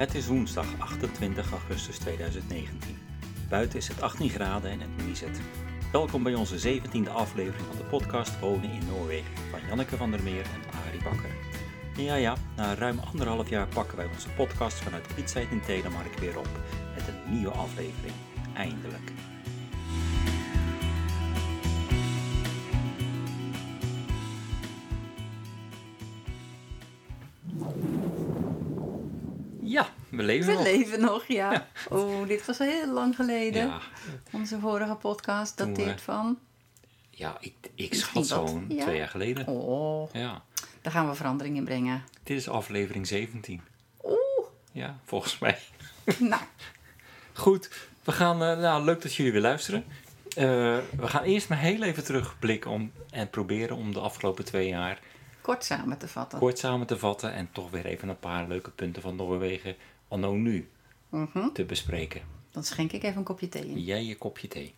Het is woensdag 28 augustus 2019. Buiten is het 18 graden en het nieset. Welkom bij onze 17e aflevering van de podcast Wonen in Noorwegen van Janneke van der Meer en Arie Bakker. En ja ja, na ruim anderhalf jaar pakken wij onze podcast vanuit Pietsheid in Telemark weer op met een nieuwe aflevering. Eindelijk. We leven We nog. leven nog, ja. Oh, dit was heel lang geleden. Ja, Onze vorige podcast Toen we- dateert van... ja ik, ik schat zo'n ja. twee jaar geleden. Oh, Ja, daar gaan we verandering in brengen. dit is aflevering 17. Oeh, Ja, volgens mij. nou, Goed, we gaan, eh, nou, leuk dat jullie weer luisteren. Eh, we gaan eerst maar heel even terugblikken om, en proberen om de afgelopen twee jaar kort samen te vatten. kort samen te vatten en toch weer even een paar leuke punten van Noorwegen anno nu Mhm. te bespreken. Dan schenk ik even een kopje thee in. Jij je kopje thee.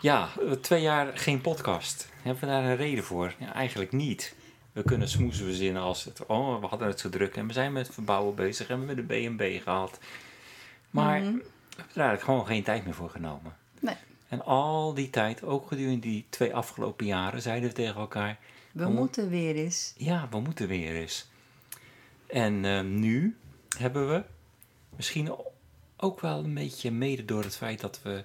Ja, eh, twee jaar geen podcast. Hebben we daar een reden voor? Ja, eigenlijk niet. We kunnen smoezen verzinnen als het, oh, we hadden het zo druk en we zijn met verbouwen bezig en we hebben de B&B gehad. Maar Mhm. we hebben er eigenlijk gewoon geen tijd meer voor genomen. Nee, En al die tijd, ook gedurende die twee afgelopen jaren, zeiden we tegen elkaar: we moeten weer eens. ja, we moeten weer eens. En eh, nu hebben we misschien ook wel een beetje mede door het feit dat we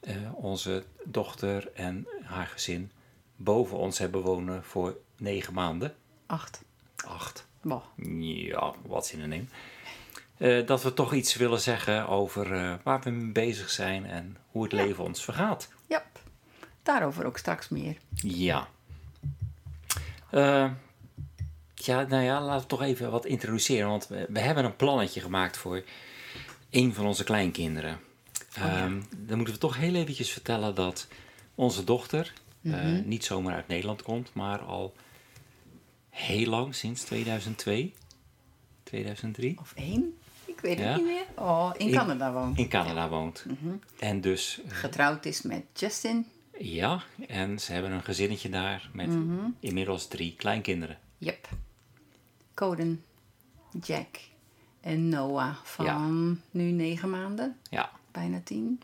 eh, onze dochter en haar gezin boven ons hebben wonen voor negen maanden. Acht. Acht. Boah. Ja, wat zin in neem. Eh, dat we toch iets willen zeggen over eh, waar we mee bezig zijn en hoe het Ja. leven ons vergaat. Ja, daarover ook straks meer. Ja. Ja, nou ja, laten we toch even wat introduceren. Want we, we hebben een plannetje gemaakt voor een van onze kleinkinderen. ja. Ehm, dan moeten we toch heel eventjes vertellen dat onze dochter eh, Mhm. niet zomaar uit Nederland komt, maar al heel lang, sinds 2002, 2003, Of één? Ik weet het Ja. niet meer. Oh, in In- Canada woont. in Canada woont. Mhm. En dus, eh, Getrouwd is met Justin. ja, en ze hebben een gezinnetje daar met Mhm. inmiddels drie kleinkinderen. Yep. Coden, Jack en Noah van nu negen maanden, Ja, bijna tien.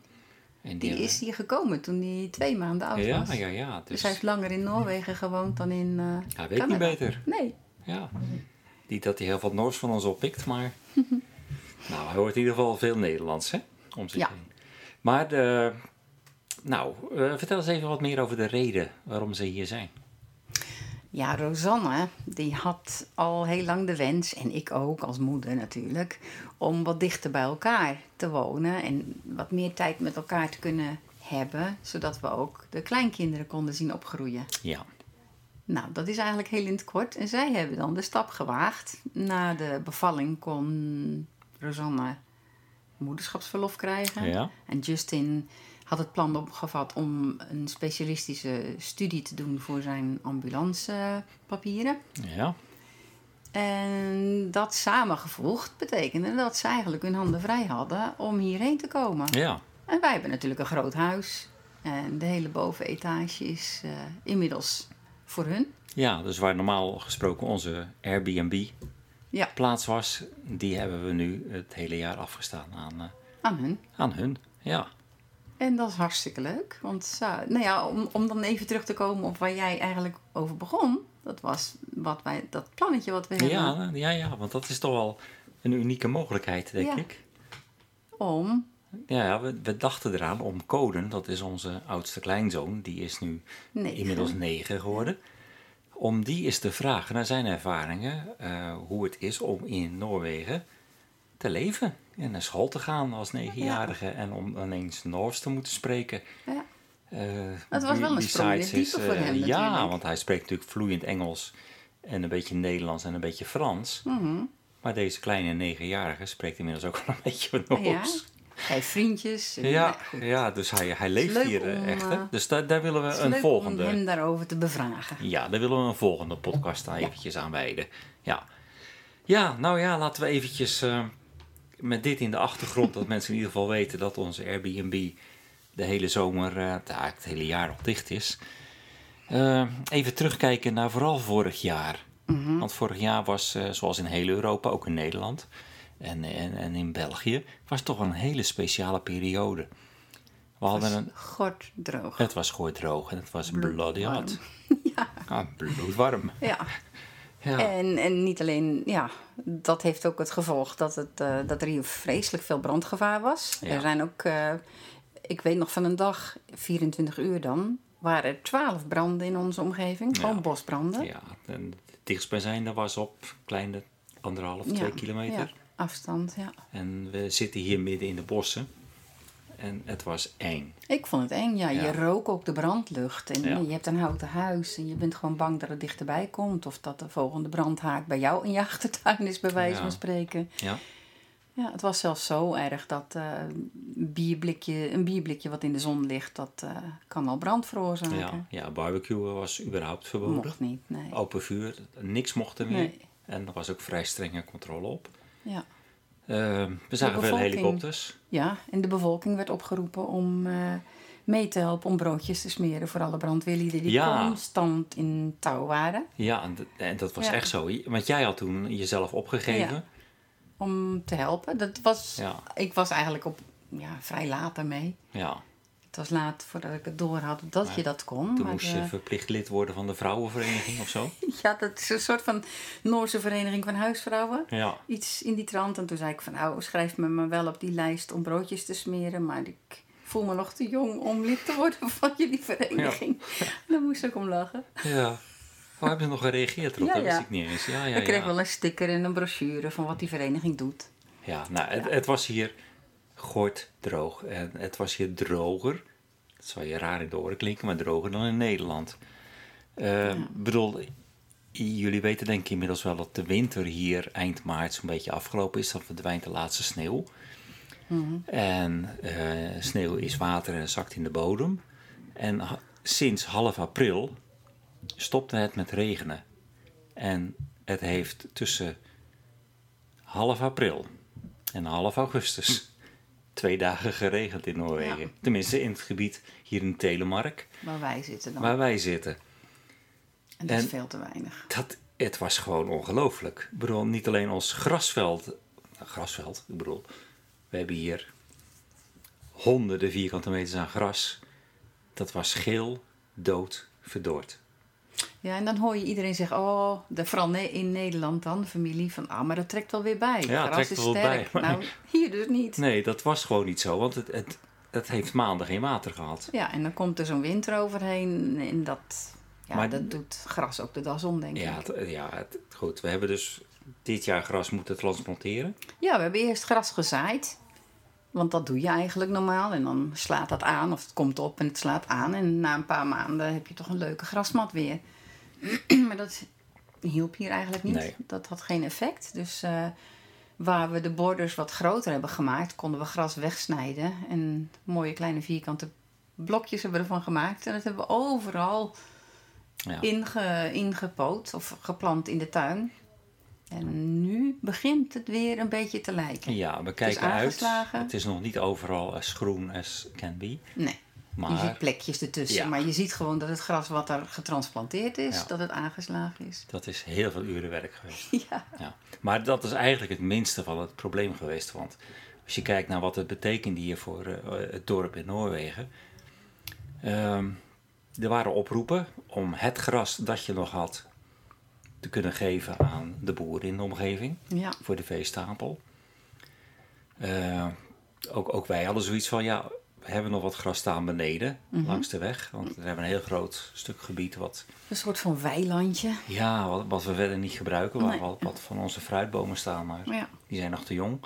en Die is hier gekomen toen hij twee maanden oud ja, was. ja, ja. Dus Dus hij heeft langer in Noorwegen gewoond dan in eh hij weet Canada. niet beter. Nee. Ja. Niet dat hij heel veel Noors van ons oppikt, maar... nou, hij hoort in ieder geval veel Nederlands, hè? Om zich Ja. heen. Maar, de, nou, eh, vertel eens even wat meer over de reden waarom ze hier zijn. Ja, Rosanne, die had al heel lang de wens, en ik ook als moeder natuurlijk, om wat dichter bij elkaar te wonen en wat meer tijd met elkaar te kunnen hebben, zodat we ook de kleinkinderen konden zien opgroeien. Ja, Nou, dat is eigenlijk heel in het kort. En zij hebben dan de stap gewaagd. Na de bevalling kon Rosanne moederschapsverlof krijgen. ja, En Justin had het plan opgevat om een specialistische studie te doen voor zijn ambulancepapieren. ja, En dat samengevoegd betekende dat ze eigenlijk hun handen vrij hadden om hierheen te komen. ja. En wij hebben natuurlijk een groot huis. En de hele bovenetage is eh, inmiddels voor hun. Ja, dus waar normaal gesproken onze Airbnb Ja, plaats was, die hebben we nu het hele jaar afgestaan aan, eh, aan hun. aan hun. Ja, En dat is hartstikke leuk. Want nou ja, om, om dan even terug te komen op waar jij eigenlijk over begon. Dat was wat wij, dat plannetje wat we hebben. ja, ja, ja, want dat is toch wel een unieke mogelijkheid, denk Ja. ik. Om, Ja, ja we, we dachten eraan om Coden, dat is onze oudste kleinzoon, die is nu inmiddels negen geworden. Om die eens te vragen naar zijn ervaringen, eh, hoe het is om in Noorwegen te leven en naar school te gaan als negenjarige en om ineens Noors te moeten spreken. Ja. Eh, Het was wel een sprong in diepe voor eh, hem Ja, natuurlijk. want hij spreekt natuurlijk vloeiend Engels en een beetje Nederlands en een beetje Frans. Mhm. Maar deze kleine negenjarige spreekt inmiddels ook wel een beetje Noors. Ja. Hij heeft vriendjes. en- Ja, nou, ja, dus hij, hij leeft hier eh, om, echt. Hè? Dus daar, daar willen we is een volgende. om hem daarover te bevragen. Ja, daar willen we een volgende podcast aan eventjes aan wijden. Ja. ja, nou ja, laten we eventjes met dit in de achtergrond, dat mensen in ieder geval weten dat onze Airbnb de hele zomer, eigenlijk het hele jaar al dicht is. Eh, even terugkijken naar vooral vorig jaar. Mhm. Want vorig jaar was, eh, zoals in heel Europa, ook in Nederland, en, en, en in België was toch een hele speciale periode. We hadden een, Gort droog. het was gewoon droog en het was bloody hot. ja. Ah, bloedwarm. ja. Ja. En, en niet alleen, ja, dat heeft ook het gevolg dat, het, eh, dat er hier vreselijk veel brandgevaar was. Ja. Er zijn ook, eh, ik weet nog van een dag, 24 uur dan, waren er 12 branden in onze omgeving. Gewoon Ja. bosbranden. Ja, en het dichtstbijzijnde was op kleine anderhalf, twee kilometer. afstand, ja. En we zitten hier midden in de bossen. En het was eng. Ik vond het eng, ja. Ja. Je rook ook de brandlucht. En Ja. je hebt een houten huis. En je bent gewoon bang dat het dichterbij komt. Of dat de volgende brandhaak bij jou in je achtertuin is, bij wijze Ja. van spreken. Ja, Ja, het was zelfs zo erg dat een, bierblikje, een bierblikje wat in de zon ligt, dat eh, kan al brand veroorzaken. ja, ja, barbecuen was überhaupt verboden. Mocht niet, nee. Open vuur, niks mocht er meer. Nee. En er was ook vrij strenge controle op. Ja. Eh, we zagen veel helikopters. ja, en de bevolking werd opgeroepen om eh, mee te helpen om broodjes te smeren voor alle brandweerlieden die Ja. constant in touw waren. Ja, en, dat was Ja. echt zo. Want jij had toen jezelf opgegeven. Ja. Om te helpen. Dat was, Ja. Ik was eigenlijk op ja, vrij laat ermee. Ja. Het was laat voordat ik het door had dat Maar je dat kon. Toen maar, moest je eh, verplicht lid worden van de vrouwenvereniging of zo. Ja, dat is een soort van Noorse vereniging van huisvrouwen. Ja. Iets in die trant. En toen zei ik van, nou, schrijf me maar wel op die lijst om broodjes te smeren. Maar ik voel me nog te jong om lid te worden van jullie vereniging. Daar moest ik om lachen. Ja. Waar hebben ze nog gereageerd erop? Ja, dat wist ja. ik niet eens. Ja, ja, ik kreeg wel een sticker en een brochure van wat die vereniging doet. Ja, nou, het, het was hier gort droog. En het was hier droger. Dat zou je raar in de oren klinken, maar droger dan in Nederland. Eh, Ik bedoel, jullie weten denk ik inmiddels wel dat de winter hier eind maart zo'n beetje afgelopen is. Dan verdwijnt de laatste sneeuw. En eh, sneeuw is water en zakt in de bodem. En ha- sinds half april stopte het met regenen. En het heeft tussen half april en half augustus twee dagen geregend in Noorwegen. Ja. Tenminste in het gebied hier in Telemark, Waar wij zitten dan. waar wij zitten. en dat is veel te weinig. Dat, het was gewoon ongelooflijk. Ik bedoel, niet alleen ons grasveld. nou, grasveld, ik bedoel. We hebben hier honderden vierkante meters aan gras. Dat was geel, dood, verdord. Ja, en dan hoor je iedereen zeggen, oh, de, vooral in Nederland dan, familie, van, ah, maar dat trekt wel weer bij. Ja, Gras trekt is wel bij. sterk. Nou, hier dus niet. Nee, dat was gewoon niet zo, want het, het, het heeft maanden geen water gehad. Ja, en dan komt er zo'n winter overheen en dat, ja, Maar- dat doet gras ook de das om, denk Ja, ik. het- ja het- goed. We hebben dus dit jaar gras moeten transplanteren. Ja, we hebben eerst gras gezaaid. Want dat doe je eigenlijk normaal. En dan slaat dat aan, of het komt op en het slaat aan. En na een paar maanden heb je toch een leuke grasmat weer. maar dat hielp hier eigenlijk niet. Nee. Dat had geen effect. Dus eh, waar we de borders wat groter hebben gemaakt, konden we gras wegsnijden. En mooie kleine vierkante blokjes hebben we ervan gemaakt. En dat hebben we overal Ja. inge, ingepoot of geplant in de tuin. En nu begint het weer een beetje te lijken. Ja, we kijken uit. Het is nog niet overal as groen as can be. Nee, je Maar ziet plekjes ertussen. Ja. Maar je ziet gewoon dat het gras wat er getransplanteerd is, Ja. dat het aangeslagen is. dat is heel veel uren werk geweest. Ja, Ja. Maar dat is eigenlijk het minste van het probleem geweest. Want als je kijkt naar wat het betekende hier voor eh, het dorp in Noorwegen. ehm, er waren oproepen om het gras dat je nog had te kunnen geven aan de boeren in de omgeving. ja. voor de veestapel. Eh, ook, ook wij hadden zoiets van, ja, we hebben nog wat gras staan beneden, langs de weg. Want we hebben een heel groot stuk gebied wat, een soort van weilandje. ja, wat, wat we verder niet gebruiken. Waar Nee. wat, wat van onze fruitbomen staan, maar Ja. die zijn nog te jong.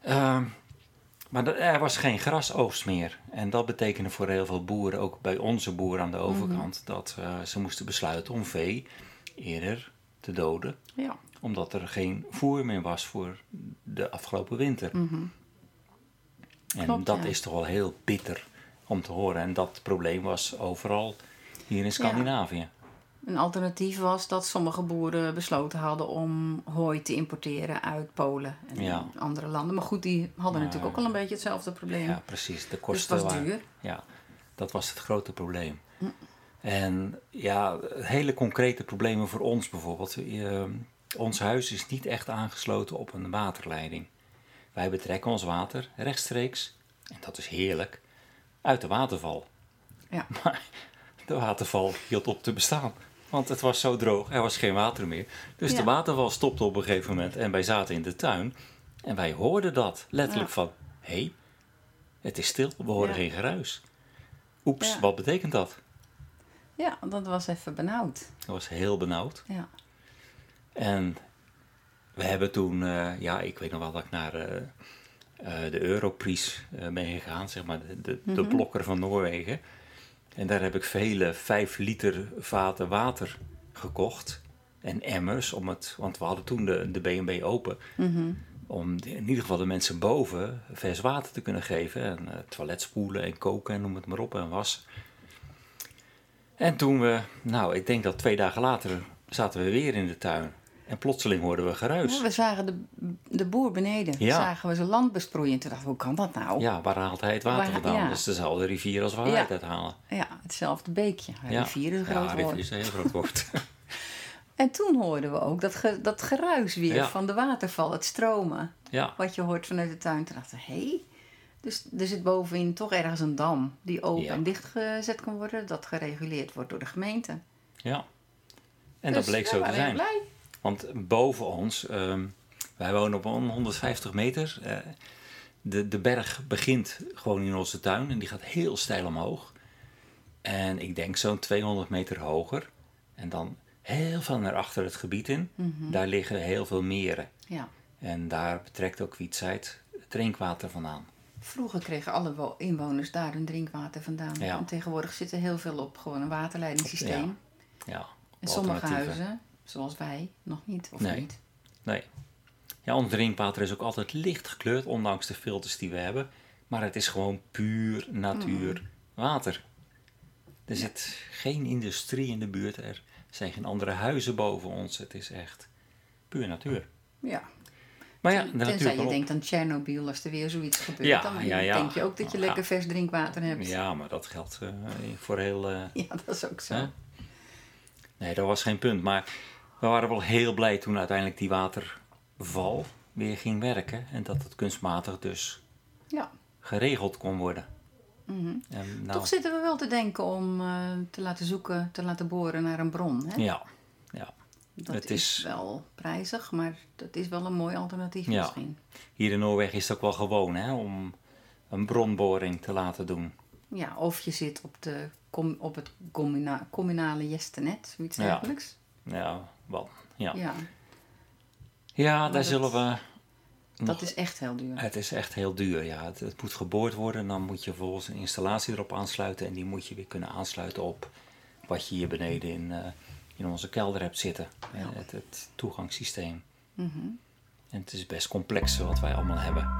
Eh, maar er- was geen grasoogst meer. En dat betekende voor heel veel boeren, ook bij onze boeren aan de overkant, dat eh, ze moesten besluiten om vee eerder te doden Ja. omdat er geen voer meer was voor de afgelopen winter. En Mhm. Klopt, dat ja. is toch wel heel bitter om te horen. En dat probleem was overal hier in Scandinavië. Een alternatief was dat sommige boeren besloten hadden om hooi te importeren uit Polen en Ja. andere landen. Maar goed, die hadden Maar- natuurlijk ook al een beetje hetzelfde probleem. Ja, precies. De dus kosten was waren- duur. Ja, dat was het grote probleem. En ja, hele concrete problemen voor ons bijvoorbeeld. Je, ons huis is niet echt aangesloten op een waterleiding. Wij betrekken ons water rechtstreeks, en dat is heerlijk, uit de waterval. Ja. Maar de waterval hield op te bestaan. Want het was zo droog, er was geen water meer. Dus de waterval stopte op een gegeven moment en wij zaten in de tuin. En wij hoorden dat letterlijk Ja. van, hé, hey, het is stil, we horen Ja. geen geruis. Oeps, wat betekent dat? Ja, dat was even benauwd. Ik was heel benauwd. Ja. En we hebben toen, eh, ja, ik weet nog wel dat ik naar eh, eh, de Europries ben gegaan, zeg maar, de, de, de blokker van Noorwegen. En daar heb ik vele vijf liter vaten water gekocht. En emmers, om het, want we hadden toen de, de B&B open. Om de- in ieder geval de mensen boven vers water te kunnen geven. En toilet spoelen en koken en noem het maar op en wassen. En toen we, nou, ik denk dat twee dagen later zaten we weer in de tuin. En plotseling hoorden we geruis. Ja, we zagen de, de boer beneden. Ja. Zagen we zijn land besproeien. En toen dachten we, hoe kan dat nou? Ja, waar haalt hij het water Waar- vandaan? ja. Dat is dezelfde rivier als waar wij Ja. het uithalen. Ja, hetzelfde beekje. Ja, Ja, rivier is een ja, groot rivier woord. is een heel groot woord. En toen hoorden we ook dat, ge- dat geruis weer Ja. van de waterval, het stromen. ja, Wat je hoort vanuit de tuin. Toen dachten we, hé, hey, dus er zit bovenin toch ergens een dam die open Ja. en dichtgezet kan worden. Dat gereguleerd wordt door de gemeente. ja. En Dus dat bleek we zo te zijn. blij. Want boven ons, ehm, wij wonen op een 150 meter. eh, de, de berg begint gewoon in onze tuin en die gaat heel steil omhoog. En ik denk zo'n 200 meter hoger. En dan heel veel naar achter het gebied in. Daar liggen heel veel meren. Ja. En daar betrekt ook Wietzijd drinkwater vandaan. Vroeger kregen alle wo- inwoners daar hun drinkwater vandaan. Ja. En tegenwoordig zit er heel veel op gewoon een waterleidingssysteem. Ja, En sommige huizen, zoals wij, nog niet. Of Nee. niet. Nee. Ja, ons drinkwater is ook altijd licht gekleurd, ondanks de filters die we hebben. Maar het is gewoon puur natuur Mm. water. Er zit geen industrie in de buurt. Er zijn geen andere huizen boven ons. Het is echt puur natuur. Ja. Maar ja, Tenzij je denkt aan Tsjernobyl, als er weer zoiets gebeurt. Ja, dan ja, ja. denk je ook dat je lekker vers drinkwater hebt. Ja, maar dat geldt eh, voor heel... eh, Ja, dat is ook zo. Hè? Nee, dat was geen punt. Maar we waren wel heel blij toen uiteindelijk die waterval weer ging werken. En dat het kunstmatig dus Ja. geregeld kon worden. En nou, Toch zitten we wel te denken om eh, te laten zoeken, te laten boren naar een bron. Hè? Ja. Dat het is... is- wel prijzig, maar dat is wel een mooi alternatief Ja. misschien. Hier in Noorwegen is het ook wel gewoon hè, om een bronboring te laten doen. Ja, of je zit op, de, op het communa- communale jestenet, zoiets Ja. dergelijks. Ja, wel. Ja, ja. Ja, daar dat- zullen we. dat is echt heel duur. Het is echt heel duur. Ja. Het, het moet geboord worden en dan moet je vervolgens een installatie erop aansluiten. En die moet je weer kunnen aansluiten op wat je hier beneden in, eh, in onze kelder hebt zitten. Eh, Het, het toegangssysteem. Mhm. En het is best complex wat wij allemaal hebben.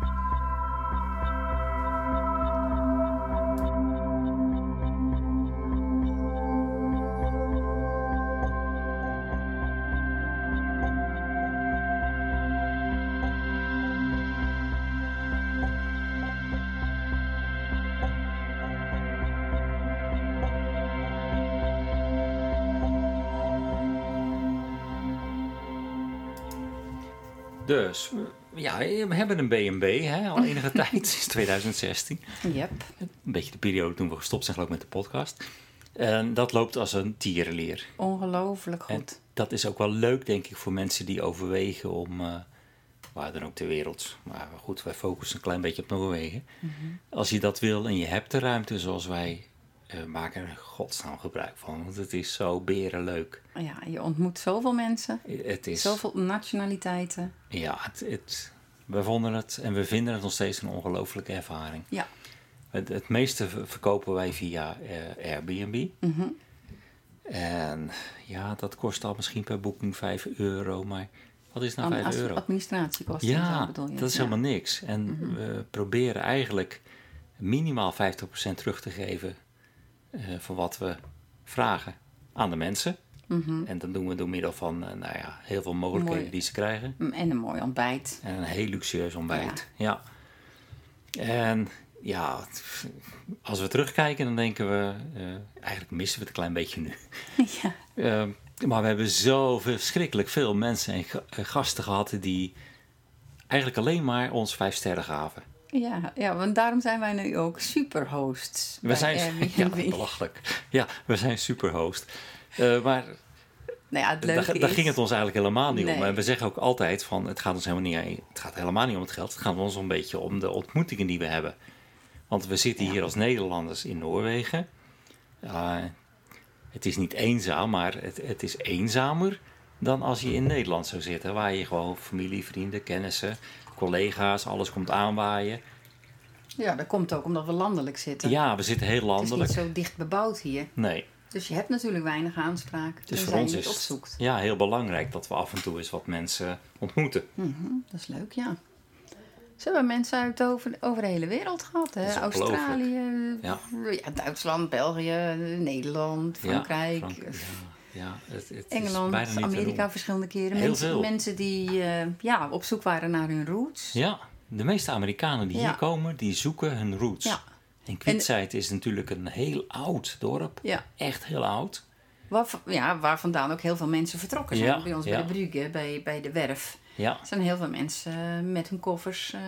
Ja, we hebben een B&B hè, al enige tijd, sinds 2016. Yep. Een beetje de periode toen we gestopt zijn geloof ik met de podcast. En dat loopt als een tierenleer. Ongelooflijk En goed. dat is ook wel leuk, denk ik, voor mensen die overwegen om, eh, waar dan ook ter wereld, maar goed, wij focussen een klein beetje op Noorwegen. Als je dat wil en je hebt de ruimte zoals wij, eh maak er in godsnaam gebruik van, want het is zo berenleuk. Ja, je ontmoet zoveel mensen, Het is, zoveel nationaliteiten. ja, het, het, we vonden het en we vinden het nog steeds een ongelooflijke ervaring. Ja. Het, het meeste ver- verkopen wij via eh, Airbnb. Mhm. En ja, dat kost al misschien per boeking 5 euro, maar wat is nou Ad- 5 als euro? administratiekosten, Ja, zo bedoel je. dat is Ja. Mhm. helemaal niks. En we proberen eigenlijk minimaal 50% terug te geven voor wat we vragen aan de mensen. Mhm. En dat doen we door middel van eh, nou ja, heel veel mogelijkheden Mooi. die ze krijgen. Mm, En een mooi ontbijt. En een heel luxueus ontbijt. Ja. En ja, als we terugkijken, dan denken we, eh, eigenlijk missen we het een klein beetje nu. ja. Eh, Maar we hebben zo verschrikkelijk veel mensen en gasten gehad die eigenlijk alleen maar ons vijf sterren gaven. Ja, ja, want daarom zijn wij nu ook superhosts. We zijn ja, belachelijk. Ja, we zijn superhost. Eh maar Nou ja, het leuke daar, daar is... ging het ons eigenlijk helemaal niet om. En we zeggen ook altijd van het gaat ons helemaal niet het gaat helemaal niet om het geld. Het gaat ons een beetje om de ontmoetingen die we hebben. Want we zitten hier als Nederlanders in Noorwegen. Ja, het is niet eenzaam, maar het, het is eenzamer dan als je in Nederland zou zitten. Waar je gewoon familie, vrienden, kennissen, collega's, alles komt aanwaaien. Ja, dat komt ook omdat we landelijk zitten. Ja, we zitten heel het is landelijk. niet zo dicht bebouwd hier. Nee, Dus je hebt natuurlijk weinig aanspraak. dus voor ons is opzoekt. ja, heel belangrijk dat we af en toe eens wat mensen ontmoeten. Mhm, dat is leuk, ja. Ze hebben mensen uit over, over de hele wereld gehad. Hè? Australië, Ja. ja, Duitsland, België, Nederland, Frankrijk, Ja, Frank- ja, ja, het, het is Engeland, Amerika verschillende keren. Heel mensen, veel. mensen die eh, ja, op zoek waren naar hun roots. Ja, de meeste Amerikanen die Ja. hier komen, die zoeken hun roots. Ja. En Kwitzeit is natuurlijk een heel oud dorp. Ja. Echt heel oud. Waar, ja, waar vandaan ook heel veel mensen vertrokken zijn. Ja, bij ons ja. bij de Brugge, bij, bij de Werf. Ja, Er zijn heel veel mensen eh, met hun koffers eh,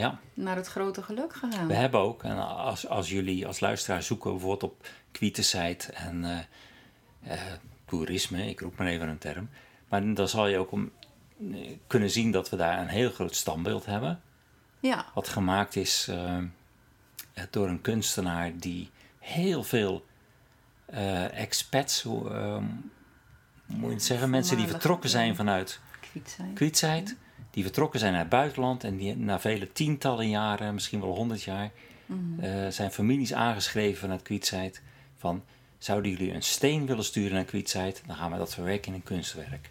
ja. naar het grote geluk gegaan. We hebben ook, en als, als jullie als luisteraar zoeken bijvoorbeeld op Kwietenzeit en toerisme, ik roep maar even een term. Maar dan zal je ook om, eh, kunnen zien dat we daar een heel groot standbeeld hebben. Ja, Wat gemaakt is eh, door een kunstenaar die heel veel eh, expats, hoe eh, moet je het zeggen, mensen die vertrokken zijn vanuit. Kwietzijd, die vertrokken zijn naar het buitenland en die na vele tientallen jaren, misschien wel honderd jaar, Mhm. eh, zijn families aangeschreven vanuit Kwietzijd van zouden jullie een steen willen sturen naar Kwietzijd, dan gaan we dat verwerken in een kunstwerk.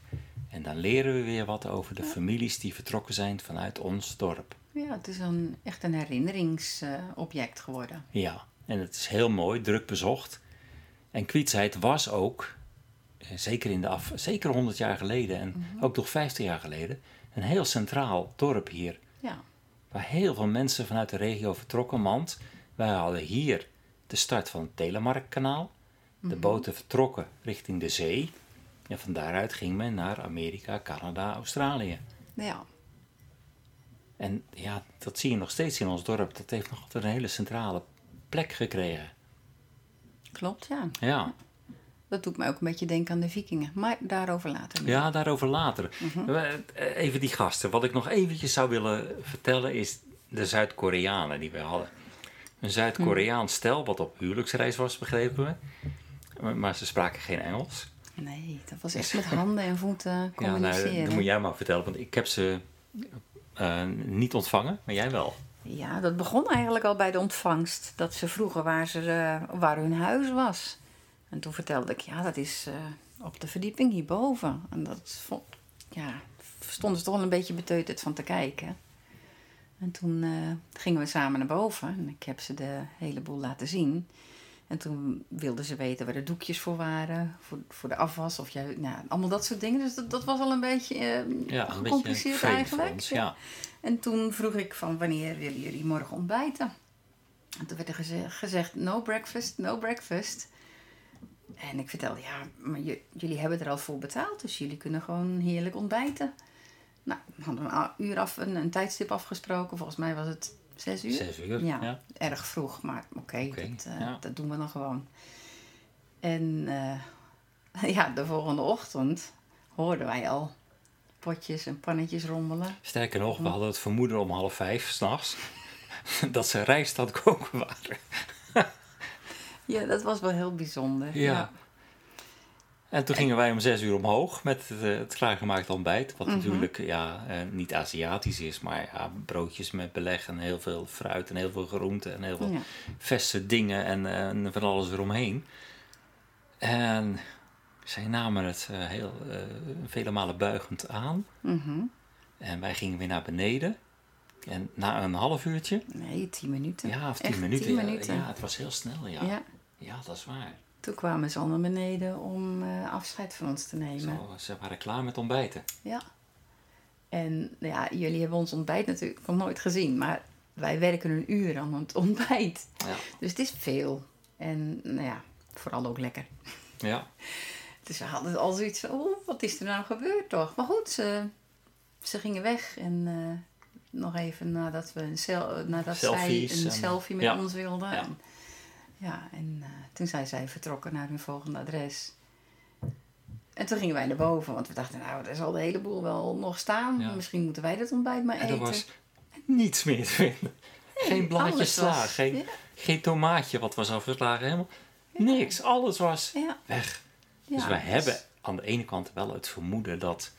En dan leren we weer wat over de families die vertrokken zijn vanuit ons dorp. Ja, het is een, echt een herinneringsobject geworden. Ja, en het is heel mooi, druk bezocht. En Kwietzijd was ook, eh, zeker, in de af, zeker 100 jaar geleden en ook nog 50 jaar geleden, een heel centraal dorp hier. Ja, Waar heel veel mensen vanuit de regio vertrokken, want wij hadden hier de start van het Telemarkkanaal. De boten vertrokken richting de zee. En van daaruit ging men naar Amerika, Canada, Australië. ja. En ja, dat zie je nog steeds in ons dorp. Dat heeft nog altijd een hele centrale plek gekregen. klopt, ja. Ja. Dat doet mij ook een beetje denken aan de vikingen. Maar daarover later. meer. Ja, daarover later. We- eh, Even die gasten. Wat ik nog eventjes zou willen vertellen is de Zuid-Koreanen die we hadden. Een Zuid-Koreaans stel wat op huwelijksreis was, begrepen we. Maar- ze spraken geen Engels. Nee, dat was echt met handen en voeten Ja, communiceren. nou, dat moet jij maar vertellen, want ik heb ze eh, niet ontvangen, maar jij wel. Ja, dat begon eigenlijk al bij de ontvangst. Dat ze vroegen waar, ze, eh, waar hun huis was. En toen vertelde ik, ja, dat is eh, op de verdieping hierboven. En dat vond, ja, stonden ze toch wel een beetje beteuterd van te kijken. En toen gingen we samen naar boven. En ik heb ze de hele boel laten zien. En toen wilden ze weten waar de doekjes voor waren. Voor, voor de afwas. Of jij, nou, allemaal dat soort dingen. Dus dat, dat was al een beetje eh, Ja, een beetje gecompliceerd voor eigenlijk. ons, ja. En toen vroeg ik van wanneer willen jullie morgen ontbijten? En toen werd er geze- gezegd no breakfast, no breakfast. En ik vertelde, ja, maar jullie hebben er al voor betaald, dus jullie kunnen gewoon heerlijk ontbijten. Nou, we hadden een uur af, een, een tijdstip afgesproken. Volgens mij was het zes uur. Zes uur, Ja, ja. erg vroeg, maar oké, dat, eh, ja. dat doen we dan gewoon. En eh, ja, de volgende ochtend hoorden wij al potjes en pannetjes rommelen. Sterker nog, we hadden het vermoeden om half vijf s'nachts dat ze rijst aan het koken waren. Ja, dat was wel heel bijzonder. Ja. En toen gingen wij om zes uur omhoog met het, eh, het klaargemaakte ontbijt. Wat natuurlijk ja, eh, niet Aziatisch is, maar ja, broodjes met beleg en heel veel fruit en heel veel groenten en heel veel Ja. verse dingen en, eh, en van alles eromheen. En zij namen het heel, vele malen buigend aan. Mhm. En wij gingen weer naar beneden. En na een half uurtje, Nee, tien minuten. ja, of tien Echt minuten. tien ja, minuten. Ja, het was heel snel, ja. Ja. Ja, dat is waar. Toen kwamen ze al naar beneden om eh, afscheid van ons te nemen. Zo, ze waren klaar met ontbijten. Ja. En ja, jullie hebben ons ontbijt natuurlijk nog nooit gezien, maar wij werken een uur aan het ontbijt. Ja. Dus het is veel. En nou ja, vooral ook lekker. ja. Dus we hadden al zoiets van, oh, wat is er nou gebeurd toch? Maar goed, ze, ze gingen weg en eh, nog even nadat, we een nadat zij een en- selfie met ja. ons wilde. Ja. En, ja, en eh, toen zijn zij vertrokken naar hun volgende adres. En toen gingen wij naar boven, want we dachten, nou, er zal de hele boel wel nog staan. Ja. Misschien moeten wij dat ontbijt maar En eten. er was niets meer te vinden. geen blaadje sla, was- geen, ja. geen tomaatje wat was afgeslagen, helemaal niks. Alles was weg. dus wij hebben aan de ene kant wel het vermoeden dat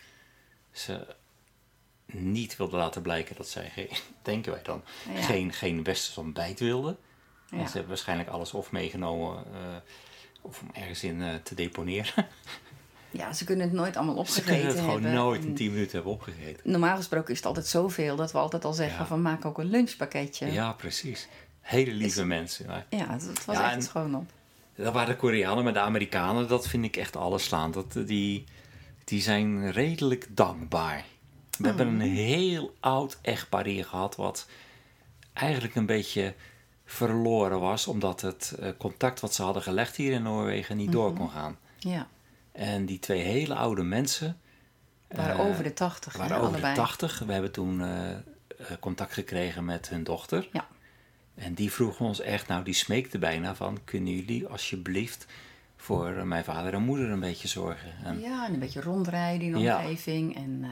ze niet wilden laten blijken dat zij geen, denken wij dan, geen, geen westers ontbijt wilden. Ja. En ze hebben waarschijnlijk alles of meegenomen eh, of om ergens in eh, te deponeren. Ja, ze kunnen het nooit allemaal ze opgegeten kunnen het gewoon hebben. nooit in 10 minuten hebben opgegeten. Normaal gesproken is het altijd zoveel dat we altijd al zeggen Ja. van maak ook een lunchpakketje. Ja, precies. Hele lieve mensen. Maar Ja, het, het was Ja, echt schoon op. Dat waren de Koreanen, maar de Amerikanen, dat vind ik echt alleslaand. Dat, eh, die, die zijn redelijk dankbaar. We hebben een heel oud echtpaar hier gehad, wat eigenlijk een beetje verloren was, omdat het eh, contact wat ze hadden gelegd hier in Noorwegen niet door kon gaan. Ja, En die twee hele oude mensen waren eh, over de tachtig. waren over allebei. de 80. We hebben toen eh, contact gekregen met hun dochter. Ja. En die vroegen ons echt, nou die smeekte bijna van... kunnen jullie alsjeblieft voor mijn vader en moeder een beetje zorgen? En, Ja, en een beetje rondrijden in de Ja. omgeving en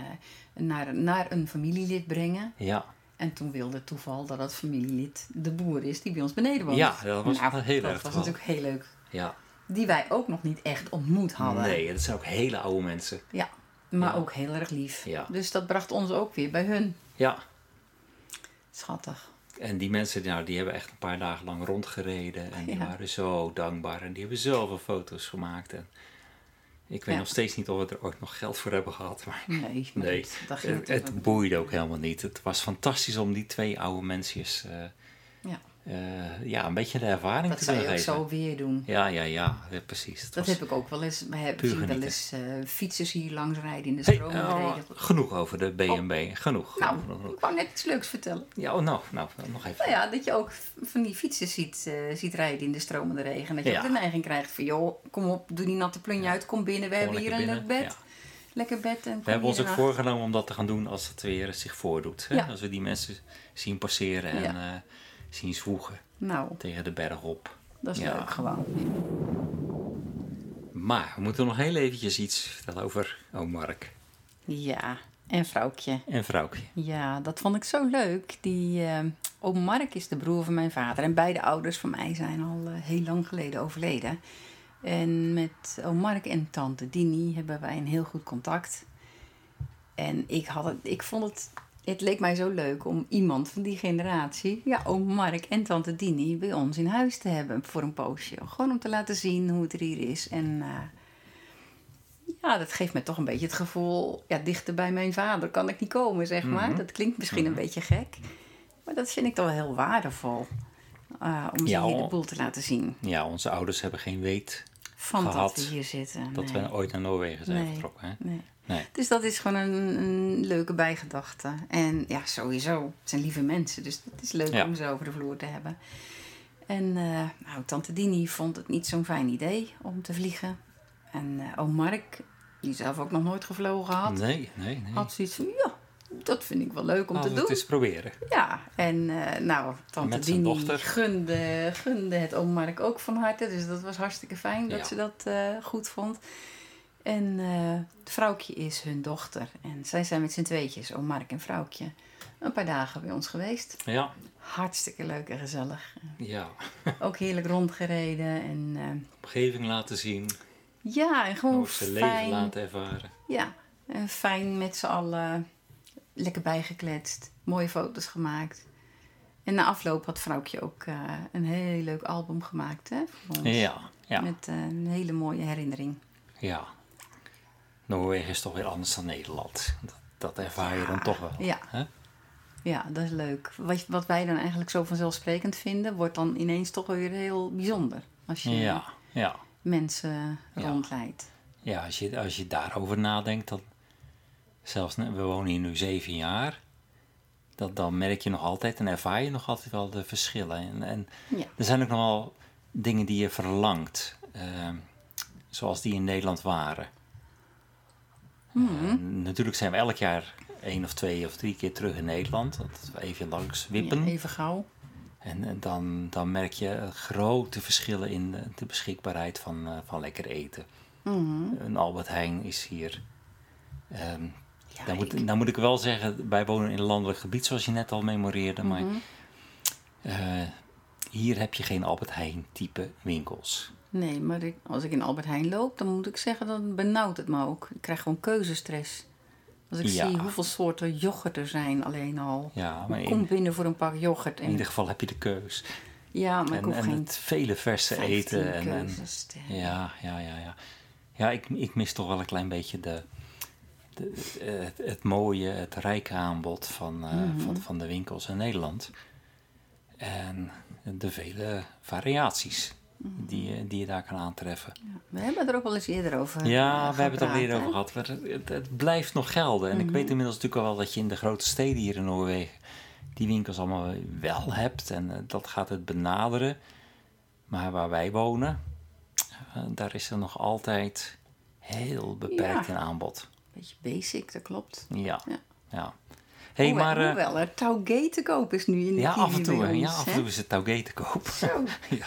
naar, naar een familielid brengen. ja, En toen wilde het toeval dat dat familielid de boer is die bij ons beneden woont. Ja, dat was nou, heel dat erg was natuurlijk heel leuk. ja. Die wij ook nog niet echt ontmoet hadden. Nee, dat zijn ook hele oude mensen. Ja, maar Ja. ook heel erg lief. Ja. Dus dat bracht ons ook weer bij hun. Ja, Schattig. en die mensen nou, die hebben echt een paar dagen lang rondgereden. En die Ja. waren zo dankbaar. En die hebben zoveel foto's gemaakt. En ik weet Ja. nog steeds niet of we er ooit nog geld voor hebben gehad. Maar Nee, maar Nee, goed, dat ging het, natuurlijk het boeide ook helemaal niet. Het was fantastisch om die twee oude mensjes eh, Ja. Eh, ja, een beetje de ervaring Dat te zou je ook geven. zo weer doen. Ja, ja, ja, ja, precies. Het Dat heb ik ook wel eens. We hebben wel eens eh, fietsers hier langs rijden in de Hey, stroom. oh, genoeg over de. Genoeg. nou, genoeg, genoeg. ik wou net iets leuks vertellen. Ja, oh, nou, nou, nog even. Nou ja, dat je ook van die fietsers ziet, eh, ziet rijden in de stromende regen. Dat je Ja. ook de neiging krijgt van, joh, kom op, doe die natte plunje uit, kom binnen. We hebben hier een leuk bed. ja. Lekker bed. En We hebben ons ook nacht. voorgenomen om dat te gaan doen als het weer zich voordoet. Hè? Ja. Als we die mensen zien passeren en Ja. Zien zwoegen Nou, tegen de berg op. dat is Ja. leuk gewoon. Maar we moeten nog heel eventjes iets vertellen over oom Mark Ja, en vrouwtje. en vrouwtje. Ja, dat vond ik zo leuk. Die eh, oom Mark is de broer van mijn vader. En beide ouders van mij zijn al eh, heel lang geleden overleden. En met oom Mark en tante Dini hebben wij een heel goed contact. En ik, had het, ik vond het... Het leek mij zo leuk om iemand van die generatie, ja, oom Mark en tante Dini, bij ons in huis te hebben voor een poosje. Gewoon om te laten zien hoe het er hier is. En eh, ja, dat geeft me toch een beetje het gevoel, ja, dichter bij mijn vader kan ik niet komen, zeg maar. Mhm. Dat klinkt misschien een beetje gek, maar dat vind ik toch wel heel waardevol. eh, om ze Ja, hier de boel te laten zien. Ja, onze ouders hebben geen weet Van Gehad dat we hier zitten. dat nee. we ooit naar Noorwegen zijn Nee. vertrokken. Hè? Nee. Nee. Dus dat is gewoon een, een leuke bijgedachte. En ja, sowieso. Het zijn lieve mensen. Dus het is leuk Ja. om ze over de vloer te hebben. En eh, nou, tante Dini vond het niet zo'n fijn idee om te vliegen. En eh oom Mark, die zelf ook nog nooit gevlogen had, Nee, nee, nee. had zoiets van... Ja, dat vind ik wel leuk om te we het doen. eens proberen. Ja, en eh, nou, tante Met Dini gunde, gunde het oom Mark ook van harte. Dus dat was hartstikke fijn dat Ja. ze dat goed vond. En het vrouwtje is hun dochter. En zij zijn met z'n tweetjes, oom Mark en vrouwtje, een paar dagen bij ons geweest. Ja, Hartstikke leuk en gezellig. ja. Ook heerlijk rondgereden. En eh, Omgeving laten zien, ja, en gewoon leven fijn. laten ervaren. Ja, en fijn met z'n allen. Lekker bijgekletst. Mooie foto's gemaakt. En na afloop had vrouwtje ook eh, een heel leuk album gemaakt hè, voor ons. Ja, ja, Met een hele mooie herinnering. ja. Noorwegen is toch weer anders dan Nederland. Dat, dat ervaar je dan toch wel. Ja. Hè? Ja, dat is leuk. Wat, wat wij dan eigenlijk zo vanzelfsprekend vinden, wordt dan ineens toch weer heel bijzonder. Als je Ja, ja. mensen rondleidt. Ja, als je, als je daarover nadenkt, dan zelfs, we wonen hier nu zeven jaar, dat, dan merk je nog altijd en ervaar je nog altijd wel de verschillen. En, en er zijn ook nog wel dingen die je verlangt. Ehm, zoals die in Nederland waren. Mhm. Eh, natuurlijk zijn we elk jaar één of twee of drie keer terug in Nederland. Dat we even langs wippen. Ja, even gauw. En, en dan, dan merk je grote verschillen in de, de beschikbaarheid van, eh, van lekker eten. Een Albert Heijn is hier. ehm Ja, nou, moet, ik- moet ik wel zeggen, wij wonen in een landelijk gebied, zoals je net al memoreerde. Maar Mhm. eh, hier heb je geen Albert Heijn type winkels. Nee, maar ik- als ik in Albert Heijn loop, dan moet ik zeggen, dan benauwt het me ook. Ik krijg gewoon keuzestress. Als ik Ja. zie hoeveel soorten yoghurt er zijn alleen al. Ja, maar Ik in, kom binnen voor een pak yoghurt. in En, ieder geval heb je de keus. ja, maar ik En, hoef en geen het vele verse 15 eten. En, en, ja, ja, ja, ja. Ja, ik, ik mis toch wel een klein beetje de, de, het, het mooie, het rijke aanbod van, eh, Mhm. van, van de winkels in Nederland. En de vele variaties. Die, je- die je daar kan aantreffen. Ja, we hebben er ook wel eens eerder over Ja, eh, we hebben het al eerder over gehad. Maar het, het, het blijft nog gelden. En ik weet inmiddels natuurlijk al wel dat je in de grote steden hier in Noorwegen die winkels allemaal wel hebt. En eh, dat gaat het benaderen. Maar waar wij wonen, eh, daar is er nog altijd heel beperkt Ja. in aanbod. Beetje basic, dat klopt. Ja, Ja. ja. Hey, Hoewel- maar... eh, hoewel er te koop is nu in de ja, af en toe, ja, af en toe is het touwgate te koop. Zo, Ja.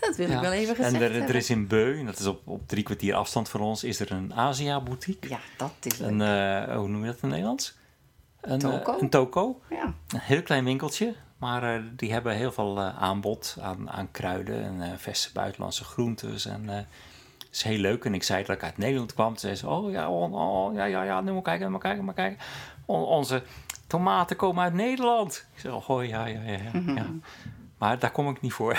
dat wil Ja. ik wel even gezegd En er, er is in Beu, en dat is op, op drie kwartier afstand van ons, is er een Asia-boutique. Ja, dat is leuk. Een, eh, hoe noem je dat in het Nederlands? Een eh, Toko? een toko. Ja. Een heel klein winkeltje. Maar die hebben heel veel aanbod aan, aan kruiden en eh, verse buitenlandse groentes. En het is heel leuk. En ik zei dat ik uit Nederland kwam. Toen zei ze, oh ja, oh, oh, ja, ja, ja, nu maar kijken, nu maar kijken, maar kijken. On- onze tomaten komen uit Nederland. Ik zeg, oh ja, ja, ja, ja, ja. Maar daar kom ik niet voor.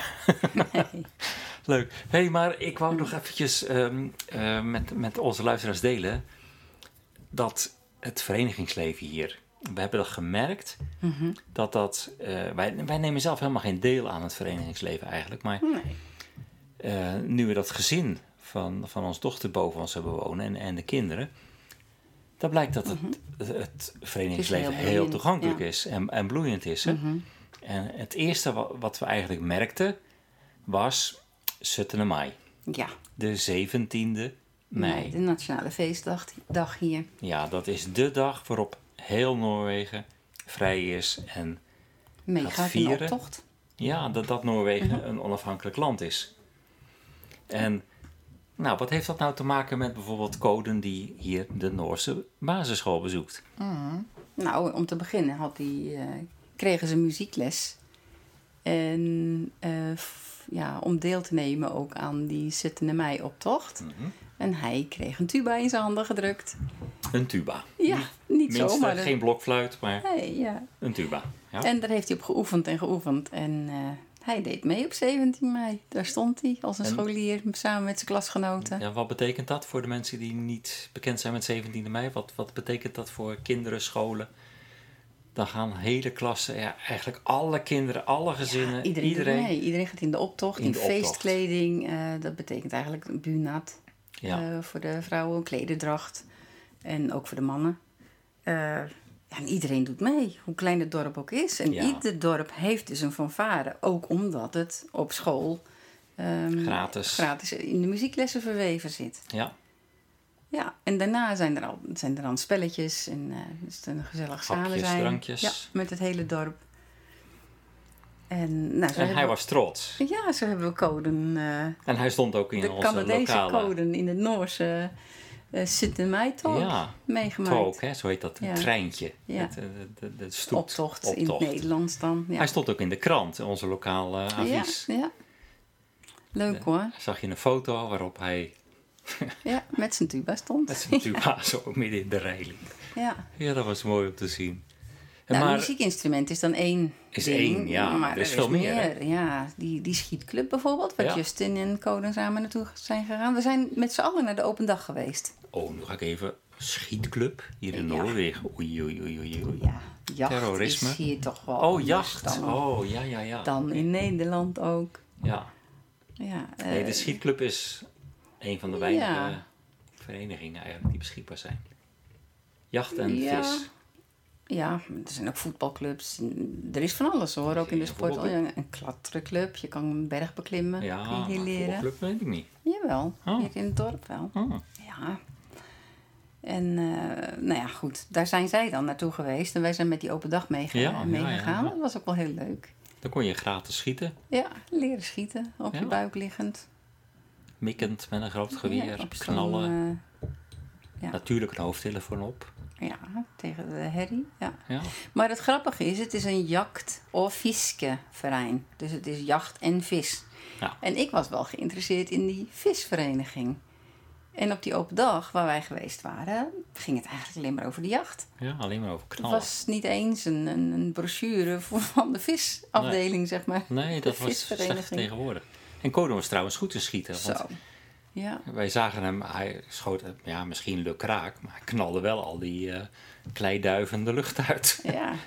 Leuk. hey, maar ik wou nog eventjes ehm, eh, met, met onze luisteraars delen dat het verenigingsleven hier, we hebben dat gemerkt, Mhm. dat dat, eh, wij, wij nemen zelf helemaal geen deel aan het verenigingsleven eigenlijk, maar Nee. eh, nu we dat gezin van, van ons dochter boven ons hebben wonen en, en de kinderen, dan blijkt dat het, het verenigingsleven Mhm. heel toegankelijk ja. is en, en bloeiend is. Hè? Mhm. En het eerste wa- wat we eigenlijk merkten was Suttene Mei, Ja, de 17e mei. nee, de nationale feestdag dag hier. Ja, dat is de dag waarop heel Noorwegen vrij is en in de vieren. optocht. ja, dat, dat Noorwegen Mhm. een onafhankelijk land is. En nou, wat heeft dat nou te maken met bijvoorbeeld Coden die hier de Noorse basisschool bezoekt? Nou, om te beginnen had die, eh, kregen ze muziekles. En eh, f- ja, om deel te nemen ook aan die Zittende Mei-optocht. Mhm. En hij kreeg een tuba in zijn handen gedrukt. Een tuba. Ja, niet Minste, zomaar. geen blokfluit, maar Nee, ja. een tuba. Ja. En daar heeft hij op geoefend en geoefend. En eh, hij deed mee op 17 mei. Daar stond hij als een En- scholier samen met zijn klasgenoten. Ja, wat betekent dat voor de mensen die niet bekend zijn met 17e mei? Wat, wat betekent dat voor kinderen, scholen? Dan gaan hele klassen, ja, eigenlijk alle kinderen, alle gezinnen, Iedereen, iedereen. mee. iedereen gaat in de optocht, In de feestkleding. eh, dat betekent eigenlijk een bunat Ja. eh, voor de vrouwen, een klederdracht. En ook voor de mannen. Eh, en iedereen doet mee, hoe klein het dorp ook is. En Ja. ieder dorp heeft dus een fanfare. Ook omdat het op school ehm, Gratis. gratis in de muzieklessen verweven zit. ja. Ja, en daarna zijn er, al, zijn er dan spelletjes en eh is het een gezellig samen zijn. drankjes. Ja, met het hele dorp. En, nou, En hij we- was trots. Ja, zo hebben we coden. eh, En hij stond ook in de onze Canadese lokale... coden in de Noorse uh, Sint mei talk Ja, meegemaakt. talk, hè, zo heet dat, een Ja. treintje. Ja. Het, eh, de, de, de. Optocht, in het. Nederlands dan. Ja. Hij stond ook in de krant, in onze lokale ja, avies. ja. Leuk hoor. Zag je een foto waarop hij Ja, met zijn tuba stond. met zijn tuba zo midden in de rij liep. Ja. Ja, dat was mooi om te zien. En Nou, maar, een muziekinstrument is dan één Is ding, één, ja, maar er is er veel meer? Ja, die, die schietclub bijvoorbeeld, waar Ja. Justin en Coden samen naartoe zijn gegaan. We zijn met z'n allen naar de open dag geweest. Oh, nu ga ik even... Schietclub hier in Ja. Noorwegen. Oei, oei, oei, oei. oei. Ja, jacht Terrorisme. is hier toch wel Oh, jacht. Dan, Oh, ja, ja, ja. dan in Nederland ook. Ja. Ja, Nee, de eh, schietclub is een van de weinige Ja. verenigingen eigenlijk die beschikbaar zijn. Jacht en Ja. vis. Ja, er zijn ook voetbalclubs. Er is van alles hoor, ook in de sport. voetbalclub? Een kletterclub, je kan een berg beklimmen. Ja, kun je hier maar leren. voetbalclub weet ik niet. Jawel, Oh. hier in het dorp wel. Oh. Ja. En eh, nou ja, goed, daar zijn zij dan naartoe geweest. En wij zijn met die open dag Ja, meegegaan. ja. Dat was ook wel heel leuk. Dan kon je gratis schieten, Ja, leren schieten, op je buik liggend. mikkend met een groot geweer, knallen. ja. Natuurlijk een hoofdtelefoon op. ja, tegen de herrie. Ja. Ja. Maar het grappige is, het is een jacht- of viskeverein. Dus het is jacht en vis. Ja. En ik was wel geïnteresseerd in die visvereniging. En op die open dag waar wij geweest waren, ging het eigenlijk alleen maar over de jacht. ja, alleen maar over Het knallen. was niet eens een, een, een brochure voor, van de visafdeling, zeg maar. Nee, dat was slecht tegenwoordig. En Kodo was trouwens goed te schieten. Want Zo. Ja, wij zagen hem, hij schoot, ja, misschien lukraak, maar hij knalde wel al die eh kleiduiven de lucht uit. ja,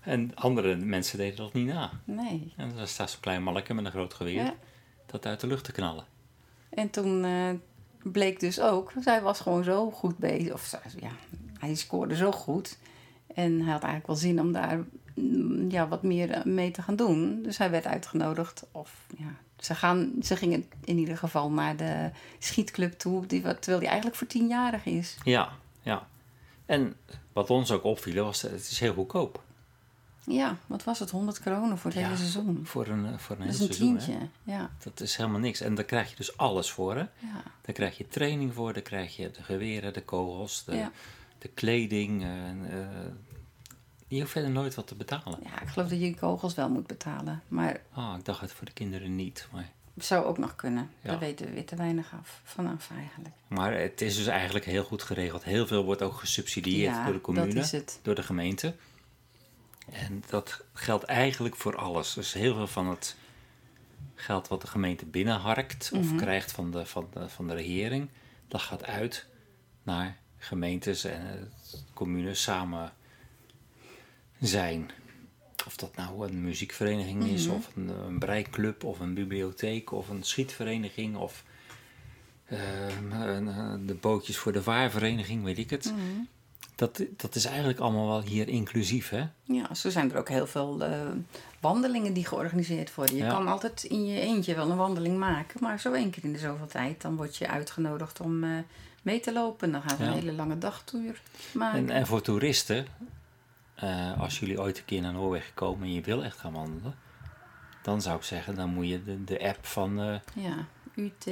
En andere mensen deden dat niet na. nee. En dan staat zo'n klein manneke met een groot geweer Ja. dat uit de lucht te knallen. En toen eh, bleek dus ook, zij was gewoon zo goed bezig. Of ja, hij scoorde zo goed. En hij had eigenlijk wel zin om daar mm, ja, wat meer eh, mee te gaan doen. Dus hij werd uitgenodigd. Of, ja, ze, gaan, ze gingen in ieder geval naar de schietclub toe. Die, terwijl hij eigenlijk voor tienjarig is. Ja, ja. En wat ons ook opviel was, het is heel goedkoop. Ja, wat was het? 100 kronen voor het Ja, hele seizoen. Voor een, eh, voor een Dat heel is een seizoen. Hè? Ja, Dat is helemaal niks. En daar krijg je dus alles voor. Hè? ja. Daar krijg je training voor, daar krijg je de geweren, de kogels, de, Ja. de kleding. eh, eh, je hoeft verder nooit wat te betalen. ja, ik geloof dat je kogels wel moet betalen. Maar Ah, ik dacht het voor de kinderen niet. Maar, zou ook nog kunnen. Ja. Daar weten we weer te weinig af vanaf eigenlijk. maar het is dus eigenlijk heel goed geregeld. Heel veel wordt ook gesubsidieerd door de commune, dat is het. door de gemeente. En dat geldt eigenlijk voor alles. Dus heel veel van het geld wat de gemeente binnenharkt of Mhm. krijgt van de, van, de, van de regering, dat gaat uit naar gemeentes en eh, communes samen zijn. Of dat nou een muziekvereniging is, Mhm. of een, een breiklub, of een bibliotheek, of een schietvereniging, of eh, een, eh, de bootjes voor de vaarvereniging, weet ik het. Mhm. Dat, dat is eigenlijk allemaal wel hier inclusief, hè? Ja, zo zijn er ook heel veel eh, wandelingen die georganiseerd worden. Je Ja. kan altijd in je eentje wel een wandeling maken, maar zo één keer in de zoveel tijd, dan word je uitgenodigd om eh, mee te lopen. Dan gaan we Ja. een hele lange dagtour maken. En, en voor toeristen, eh, als jullie ooit een keer naar Noorwegen komen en je wil echt gaan wandelen, dan zou ik zeggen, dan moet je de, de app van Ja, UT,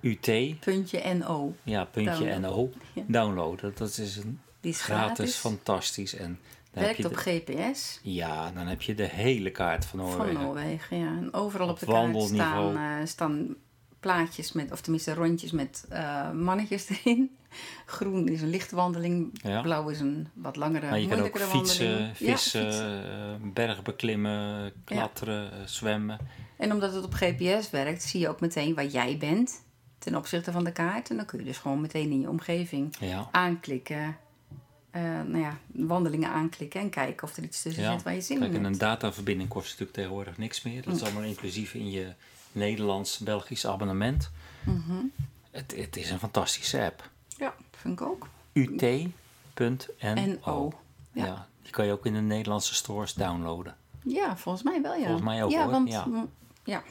UT, puntje NO. ja, puntje. NO, downloaden. Dat is een Die is gratis, gratis. fantastisch. En dan Werkt heb op je de, GPS ja, dan heb je de hele kaart van Noorwegen. van Noorwegen. Ja. En overal op, Op de kaart staan, eh, staan plaatjes met, of tenminste rondjes met eh, mannetjes erin. Groen is een lichte wandeling, Ja. blauw is een wat langere, Maar je kan ook fietsen, wandeling. vissen, Ja, fietsen. eh, berg beklimmen, klatteren, zwemmen. En omdat het op GPS werkt, zie je ook meteen waar jij bent ten opzichte van de kaart. En dan kun je dus gewoon meteen in je omgeving aanklikken. Eh, nou ja, wandelingen aanklikken en kijken of er iets tussen ja. zit waar je zin Kijk, in en een hebt. dataverbinding kost natuurlijk tegenwoordig niks meer. Dat is allemaal inclusief in je Nederlands-Belgisch abonnement. Mhm. Het, het is een fantastische app. Ja, vind ik ook. ut.no. NO. Ja. Ja. die kan je ook in de Nederlandse stores downloaden. Ja, volgens mij wel, ja. Volgens mij ook, ja, hoor. Want, Ja. mm, ja,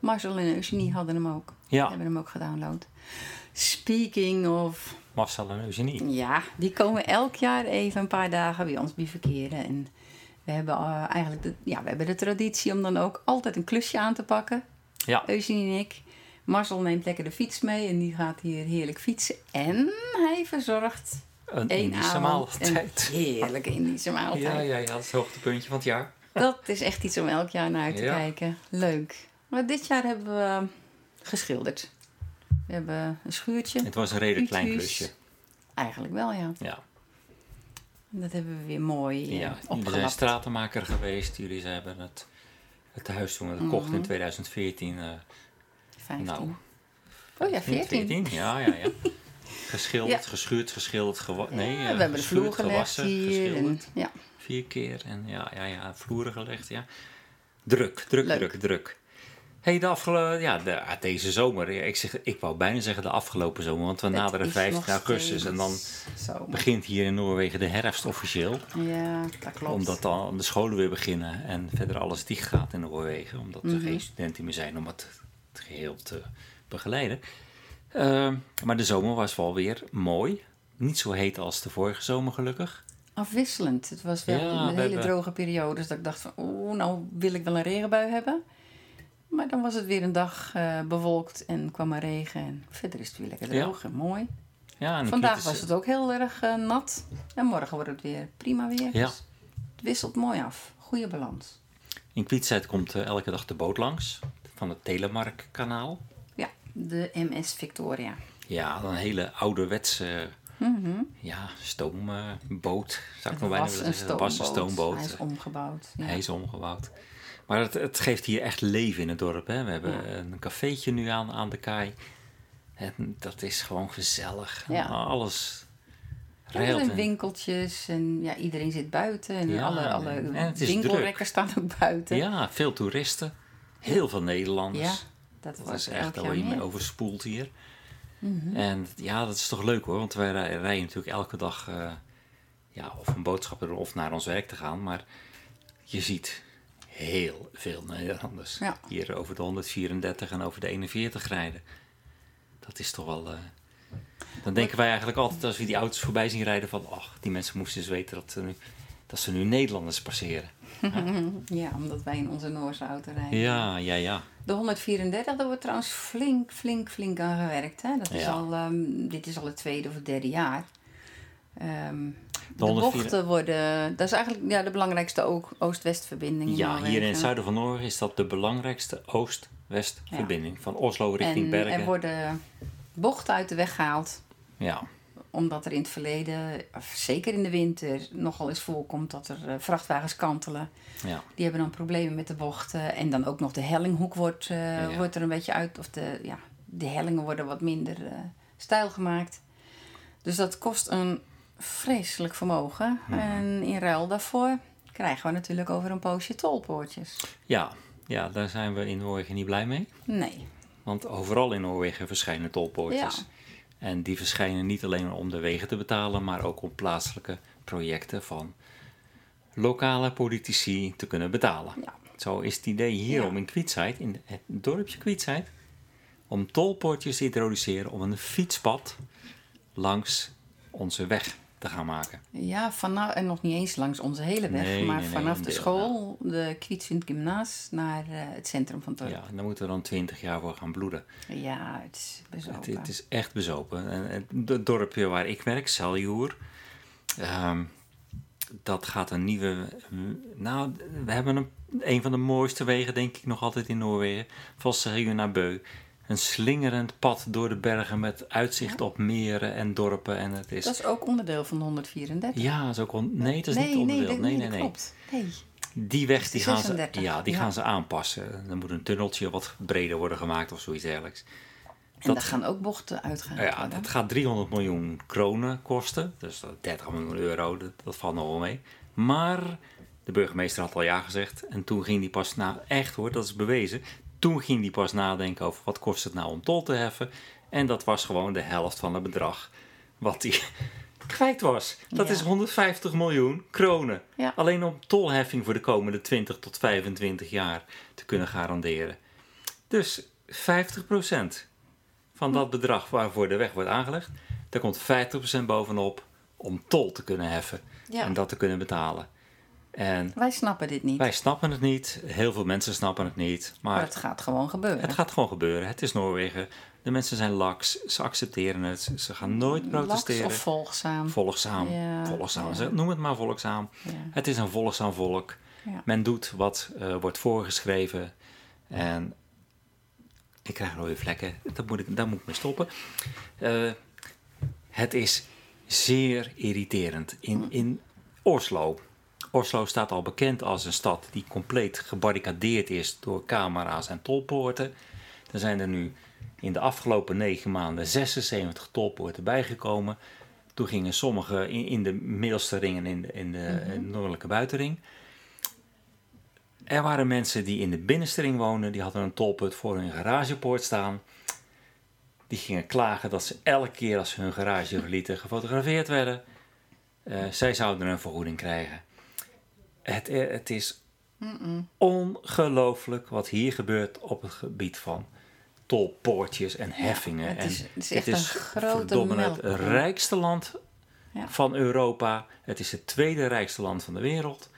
Marcel en Eugenie hadden hem ook. Ja, Hebben hem ook gedownload. Speaking of... Marcel en Eugenie. Ja, die komen elk jaar even een paar dagen bij ons bivakeren. En we hebben eh, eigenlijk de, ja, we hebben de traditie om dan ook altijd een klusje aan te pakken. Ja, Eugenie en ik. Marcel neemt lekker de fiets mee en die gaat hier heerlijk fietsen. En hij verzorgt een Indische een maaltijd. heerlijke Indische maaltijd. Ja, ja, ja, dat is het hoogtepuntje van het jaar. Dat is echt iets om elk jaar naar uit te Ja. kijken. Leuk. Maar dit jaar hebben we geschilderd. We hebben een schuurtje. Het was een redelijk klein klusje. Eigenlijk wel, ja. Ja, dat hebben we weer mooi eh, ja. jullie zijn stratenmaker geweest. Jullie hebben het, het huis toen we het kochten in Mhm. 2014. eh 15. nou, oh ja, 14. 14? Ja, ja, ja. Geschilderd, Ja. geschuurd, geschilderd, gewa- nee, Ja, eh, we hebben de vloer gewassen, hier. En, geschilderd. ja. Vier keer en ja, ja, ja, vloeren gelegd, ja. Druk, druk, Leuk. druk, druk. Hey, de afgelopen, ja, de, ah, deze zomer. Ik, zeg, ik wou bijna zeggen de afgelopen zomer, want we Het naderen is 15 nog augustus. En dan zomer. begint hier in Noorwegen de herfst officieel. Ja, dat klopt. Omdat dan de scholen weer beginnen en verder alles dicht gaat in Noorwegen. Omdat er Mhm. geen studenten meer zijn om het, het geheel te begeleiden. Ehm, maar de zomer was wel weer mooi. Niet zo heet als de vorige zomer gelukkig. Afwisselend. Het was wel Ja, een hele droge periode. dat ik dacht van, oeh, nou wil ik wel een regenbui hebben. Maar dan was het weer een dag eh, bewolkt en kwam er regen. En verder is het weer lekker Ja. droog en mooi. Ja, en Vandaag kritisch- was het ook heel erg eh, nat. En morgen wordt het weer prima weer. Ja. Dus het wisselt mooi af. Goede balans. In Kwietzijd komt eh, elke dag de boot langs. Van het Telemark-kanaal. Ja, de MS Victoria. Ja, een hele ouderwetse Mhm. ja, stoomboot. zou ik nog bijna willen een zeggen. Het was een stoomboot. stoomboot. Hij is omgebouwd. Ja. Hij is omgebouwd. Maar het, het geeft hier echt leven in het dorp. Hè? We hebben Ja. een cafeetje nu aan, aan de kaai. En dat is gewoon gezellig. Ja. Alles er zijn en- winkeltjes en ja, iedereen zit buiten. En Ja, alle, alle en winkelrekken staan ook buiten. Ja, veel toeristen. Heel veel Nederlanders. Ja, dat, Dat is echt, word je mee overspoeld hier. Mhm. En ja, dat is toch leuk hoor. Want wij rij- rijden natuurlijk elke dag eh, ja, of een boodschap of naar ons werk te gaan. Maar je ziet heel veel Nederlanders. Ja. Hier over de 134 en over de 41 rijden. Dat is toch wel... eh, dan denken wij eigenlijk altijd als we die auto's voorbij zien rijden van... ach, die mensen moesten eens weten dat, ze nu, dat ze nu Nederlanders passeren. Ja, omdat wij in onze Noorse auto rijden. Ja, ja, ja. De 134, daar wordt trouwens flink, flink, flink aan gewerkt. Hè? Dat is Ja. al, ehm, dit is al het tweede of het derde jaar. Ehm, de 104 bochten worden... Dat is eigenlijk ja, de belangrijkste ook Oost-West-verbinding in Ja, Noorwegen. hier in het zuiden van Noorwegen is dat de belangrijkste oost-west verbinding. Van Oslo richting En Bergen. er worden bochten uit de weg gehaald. Ja, Omdat er in het verleden, zeker in de winter, nogal eens voorkomt dat er eh, vrachtwagens kantelen. ja. Die hebben dan problemen met de bochten. En dan ook nog de hellinghoek wordt, eh, Ja. wordt er een beetje uit. Of de, ja, de hellingen worden wat minder eh, stijl gemaakt. Dus dat kost een vreselijk vermogen. Mhm. En in ruil daarvoor krijgen we natuurlijk over een poosje tolpoortjes. Ja, ja, daar zijn we in Noorwegen niet blij mee. Nee. Want overal in Noorwegen verschijnen tolpoortjes. Ja. En die verschijnen niet alleen om de wegen te betalen, maar ook om plaatselijke projecten van lokale politici te kunnen betalen. Ja. Zo is het idee hier Ja. om in Kwietzijd, in het dorpje Kwietzijd, om tolpoortjes te introduceren om een fietspad langs onze weg te gaan maken. Ja, vanaf, en nog niet eens langs onze hele weg, Nee, maar nee, vanaf de school, de Kwietvind Gymnaas, naar eh, het centrum van het dorp. Ja, en daar moeten we dan twintig jaar voor gaan bloeden. Ja, het is bezopen. het is echt bezopen. En het het dorpje waar ik werk, Saljoer, ehm, dat gaat een nieuwe... Nou, we hebben een, een van de mooiste wegen, denk ik, nog altijd in Noorwegen. Van naar Beu. Een slingerend pad door de bergen met uitzicht op meren en dorpen. En het is... Dat is ook onderdeel van de 134. Ja, dat is ook... on- Nee, het is nee, niet onderdeel. Nee, dat- Nee, nee, dat nee. klopt. Nee. Die weg die gaan, ze, 36, ja, die ja. gaan ze aanpassen. Dan moet een tunneltje wat breder worden gemaakt of zoiets dergelijks. En Dat- daar gaan ook bochten uitgaan. Ja, dat gaat 300 miljoen kronen kosten. Dus dat 30 miljoen euro, dat, dat valt nog wel mee. Maar de burgemeester had al ja gezegd. En toen ging hij pas na, echt hoor, dat is bewezen. Toen ging hij pas nadenken over wat kost het nou om tol te heffen. En dat was gewoon de helft van het bedrag wat hij kwijt was. Dat Ja. is 150 miljoen kronen. Ja. Alleen om tolheffing voor de komende 20 tot 25 jaar te kunnen garanderen. Dus 50% van dat bedrag waarvoor de weg wordt aangelegd, daar komt 50% bovenop om tol te kunnen heffen Ja. en dat te kunnen betalen. En Wij snappen dit niet. wij snappen het niet, heel veel mensen snappen het niet, maar maar het gaat gewoon gebeuren. het gaat gewoon gebeuren. Het is Noorwegen, de mensen zijn laks, ze accepteren het, ze gaan nooit protesteren. Laks of volgzaam. Volgzaam, Ja, volgzaam. ja. Noem het maar volgzaam. Ja. Het is een volgzaam volk. Men doet wat eh, wordt voorgeschreven. En ik krijg rode vlekken. Dat moet ik, daar moet ik mee stoppen. Eh, het is zeer irriterend. In, in Oslo. Oslo staat al bekend als een stad die compleet gebarricadeerd is door camera's en tolpoorten. Er zijn er nu in de afgelopen negen maanden 76 tolpoorten bijgekomen. Toen gingen sommige in, in de middelste ring en in de, in de, in de noordelijke buitenring. Er waren mensen die in de binnenstring woonden, die hadden een tolput voor hun garagepoort staan. Die gingen klagen dat ze elke keer als ze hun garage verlieten gefotografeerd werden. Eh, zij zouden een vergoeding krijgen. Het, eh, het is ongelooflijk wat hier gebeurt op het gebied van tolpoortjes en heffingen. het is- en het is echt een grote het rijkste land Ja. van Europa. Het is het tweede rijkste land van de wereld.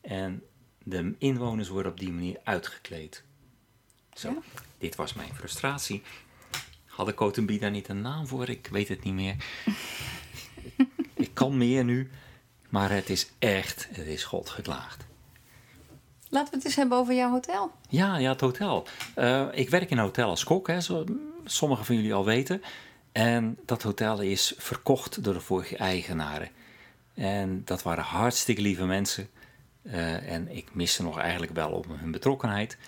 En de inwoners worden op die manier uitgekleed. Zo, Ja. dit was mijn frustratie. Had Kotenbi daar niet een naam voor? Ik weet het niet meer. ik kan meer nu. Maar het is echt, het is God geklaagd. Laten we het eens hebben over jouw hotel. Ja, ja, het hotel. Eh, ik werk in een hotel als kok, hè, zoals sommigen van jullie al weten. En dat hotel is verkocht door de vorige eigenaren. En dat waren hartstikke lieve mensen. Eh, en ik mis ze nog eigenlijk wel om hun betrokkenheid.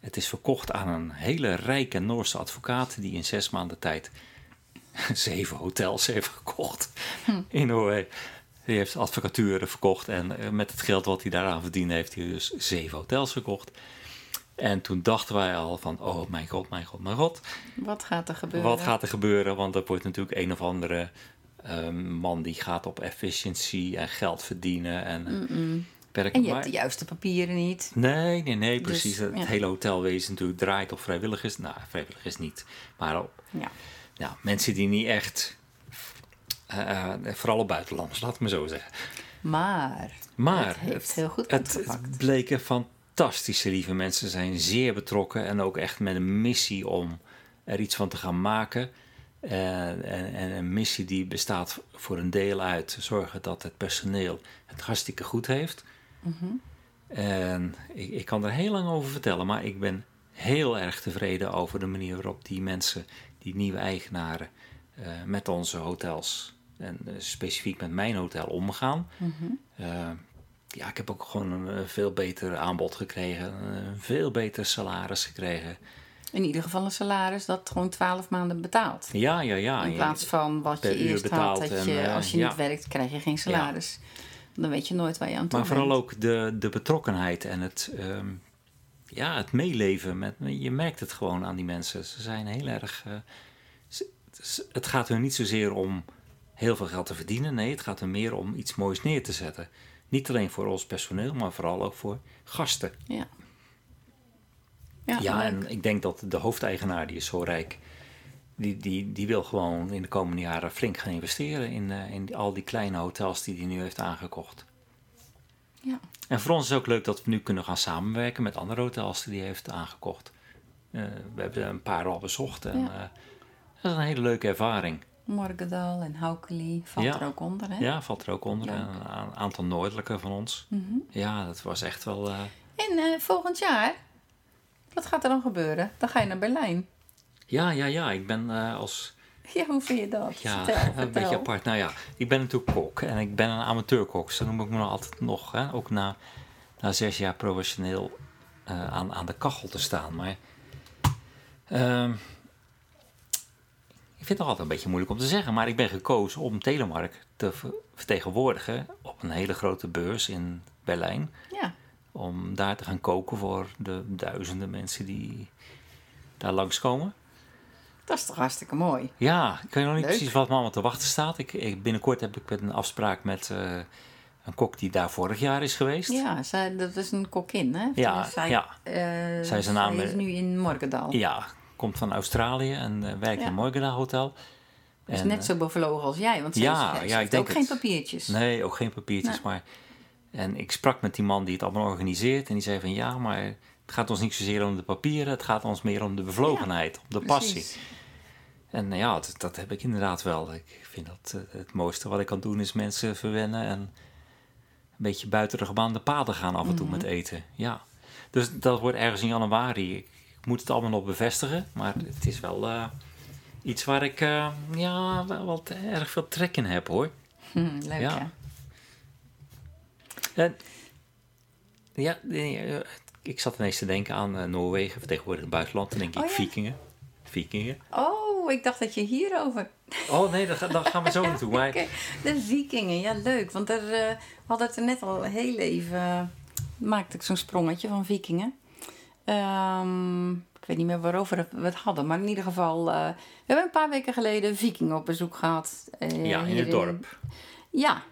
Het is verkocht aan een hele rijke Noorse advocaat die in zes maanden tijd zeven hotels heeft gekocht in Noorwegen. Die heeft advocaturen verkocht en eh, met het geld wat hij daaraan verdiende heeft hij dus zeven hotels gekocht. En toen dachten wij al van, oh mijn god, mijn god, mijn god. Wat gaat er gebeuren? Wat gaat er gebeuren? Want er wordt natuurlijk een of andere ehm, man die gaat op efficiëntie en geld verdienen en mm werken. En je Maar- hebt de juiste papieren niet. Nee, nee, nee, Dus, precies. het hele hotelwezen natuurlijk draait op vrijwilligers. Nou, vrijwilligers niet. Maar op Ja. ja, mensen die niet echt... eh, eh, vooral op buitenlanders, laat het me zo zeggen. Maar, Maar het heeft heel goed het, het bleken fantastische lieve mensen. Zijn zeer betrokken en ook echt met een missie om er iets van te gaan maken. En, en, en een missie die bestaat voor een deel uit zorgen dat het personeel het hartstikke goed heeft. Mhm. En ik, ik kan er heel lang over vertellen, maar ik ben heel erg tevreden over de manier waarop die mensen, die nieuwe eigenaren, eh, met onze hotels en eh, specifiek met mijn hotel omgaan. Mhm. Eh, ja, ik heb ook gewoon een eh, veel beter aanbod gekregen, een veel beter salaris gekregen. In ieder geval een salaris dat gewoon 12 maanden betaalt. Ja, ja, ja. In plaats van wat je eerst had, dat en, je, als je ja. niet werkt, krijg je geen salaris. Dan weet je nooit waar je aan toe Maar vooral bent. ook de, de betrokkenheid en het, ehm, ja, het meeleven. Met, je merkt het gewoon aan die mensen. Ze zijn heel erg. het gaat hun niet zozeer om heel veel geld te verdienen. Nee, het gaat er meer om iets moois neer te zetten. Niet alleen voor ons personeel, maar vooral ook voor gasten. Ja. Ja, en ik denk dat de hoofdeigenaar, die is zo rijk, die, die, die wil gewoon in de komende jaren flink gaan investeren in, eh, in al die kleine hotels die hij nu heeft aangekocht. ja. En voor ons is het ook leuk dat we nu kunnen gaan samenwerken met andere hotels die hij heeft aangekocht. Eh, we hebben een paar al bezocht en Ja. eh, dat is een hele leuke ervaring. Morgendal en Haukeli valt Ja. er ook onder, hè? Ja, valt er ook onder. Leuk. Een aantal noordelijke van ons. Mhm. Ja, dat was echt wel. eh, En eh, volgend jaar, wat gaat er dan gebeuren? Dan ga je naar Berlijn. ja, ja, ja. Ik ben eh, als Ja, hoe vind je dat? Ja, vertel, een beetje apart. Nou ja, ik ben natuurlijk kok en ik ben een amateurkok. Zo noem ik me nog altijd nog. Hè? Ook na, na zes jaar professioneel aan, aan de kachel te staan. Maar ehm, ik vind het altijd een beetje moeilijk om te zeggen. Maar ik ben gekozen om Telemark te ver- vertegenwoordigen op een hele grote beurs in Berlijn. Ja, Om daar te gaan koken voor de duizenden mensen die daar langskomen. dat is toch hartstikke mooi. Ja, ik weet nog niet Leuk. precies wat me allemaal te wachten staat. Ik, ik, binnenkort heb ik een afspraak met eh, een kok die daar vorig jaar is geweest. Ja, zij, dat is een kokin, hè? Ja, zij, ja. eh, Zij is een naam, zij is eh, nu in Morgendal. Ja, komt van Australië en eh, werkt in Morgana Hotel. is En, net zo bevlogen als jij, want zij ja, zij ja, ik heeft denk ook geen papiertjes. Nee, ook geen papiertjes, Nee. maar... En ik sprak met die man die het allemaal organiseert en die zei van ja, maar het gaat ons niet zozeer om de papieren, het gaat ons meer om de bevlogenheid, om de passie. Precies. En nou ja, dat, dat heb ik inderdaad wel. Ik vind dat eh, het mooiste wat ik kan doen is mensen verwennen en een beetje buiten de gebaande paden gaan af en toe Mhm. met eten. Ja. Dus dat wordt ergens in januari. Ik moet het allemaal nog bevestigen, maar het is wel eh, iets waar ik eh, ja, wel wat erg veel trek in heb hoor. Hm, leuk, Ja. hè? En, ja, eh, ik zat ineens te denken aan Noorwegen, vertegenwoordigd het buitenland. Dan denk ik Oh, ja. vikingen. Vikingen. Oh, ik dacht dat je hierover... Oh nee, daar, ga- daar gaan we zo naartoe. Maar Oké, De vikingen, ja leuk. Want er, eh, we hadden het er net al heel even maakte ik zo'n sprongetje van vikingen. Ehm, ik weet niet meer waarover we het hadden, maar in ieder geval... eh, we hebben een paar weken geleden vikingen op bezoek gehad. eh, ja, in het dorp. Ja.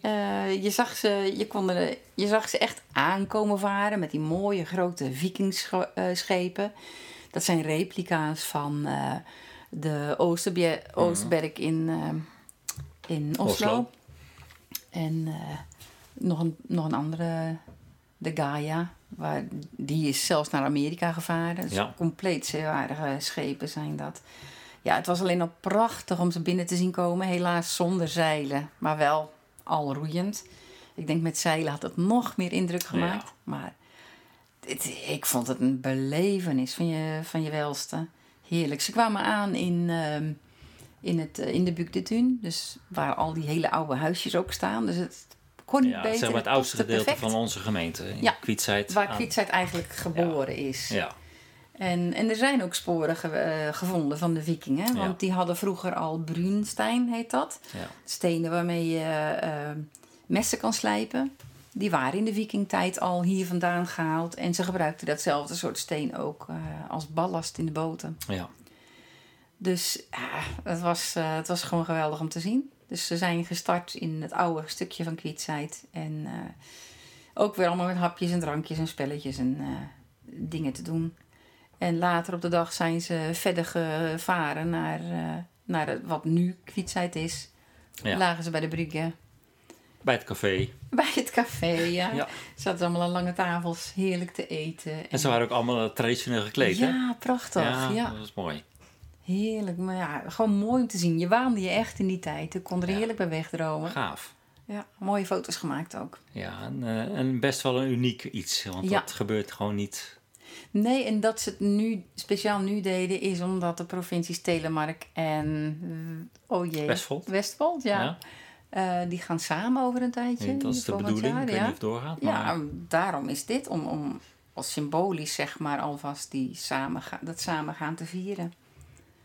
Eh, je, zag ze, je, kon er, je zag ze echt aankomen varen met die mooie grote vikingschepen. Dat zijn replica's van de Oosterbje- Oostberg in, eh, in Oslo. Oslo. En nog, een, nog een andere, de Gaia. Waar, die is zelfs naar Amerika gevaren. Dus Ja. compleet zeewaardige schepen zijn dat. Ja, het was alleen al prachtig om ze binnen te zien komen. Helaas zonder zeilen, maar wel al roeiend. Ik denk met zeilen had het nog meer indruk gemaakt. Ja. Maar dit, ik vond het een belevenis van je, van je welste. Heerlijk. Ze kwamen aan in, ehm, in, het, eh, in de Buc de Thun. Dus waar al die hele oude huisjes ook staan. Dus het kon niet Ja, beter. zeg maar het oudste gedeelte perfect. van onze gemeente. In Ja, Kwietzijd. Waar Kwietzijd eigenlijk geboren is. Ja, En, en er zijn ook sporen ge- eh, gevonden van de vikingen. Want die hadden vroeger al Brunstein, heet dat. ja. Stenen waarmee je eh, messen kan slijpen. Die waren in de vikingtijd al hier vandaan gehaald. En ze gebruikten datzelfde soort steen ook eh, als ballast in de boten. ja. Dus ja, het, was, het was gewoon geweldig om te zien. Dus ze zijn gestart in het oude stukje van Kwietzijd. En eh, ook weer allemaal met hapjes en drankjes en spelletjes en eh, dingen te doen. En later op de dag zijn ze verder gevaren naar, eh, naar het, wat nu Kwietzijd is. Ja. Lagen ze bij de brugge. Bij het café. Bij het café, ja. Ja. Zaten allemaal aan lange tafels heerlijk te eten. En ze waren ook allemaal traditioneel gekleed, hè? ja, prachtig. Ja, dat was mooi. Heerlijk. Maar ja, gewoon mooi om te zien. Je waande je echt in die tijd. Ik kon er Ja. heerlijk bij wegdromen. Gaaf. Ja, mooie foto's gemaakt ook. Ja, en, eh, en best wel een uniek iets. Want Ja. dat gebeurt gewoon niet. Nee, en dat ze het nu speciaal nu deden, is omdat de provincies Telemark en oh jee, Westfold. Westfold, ja. Ja. Eh, die gaan samen over een tijdje. dat is de bedoeling. jaar, ik weet ja. niet of het doorgaat. Ja, Maar daarom is dit om, om als symbolisch zeg maar alvast die samenga dat samengaan te vieren.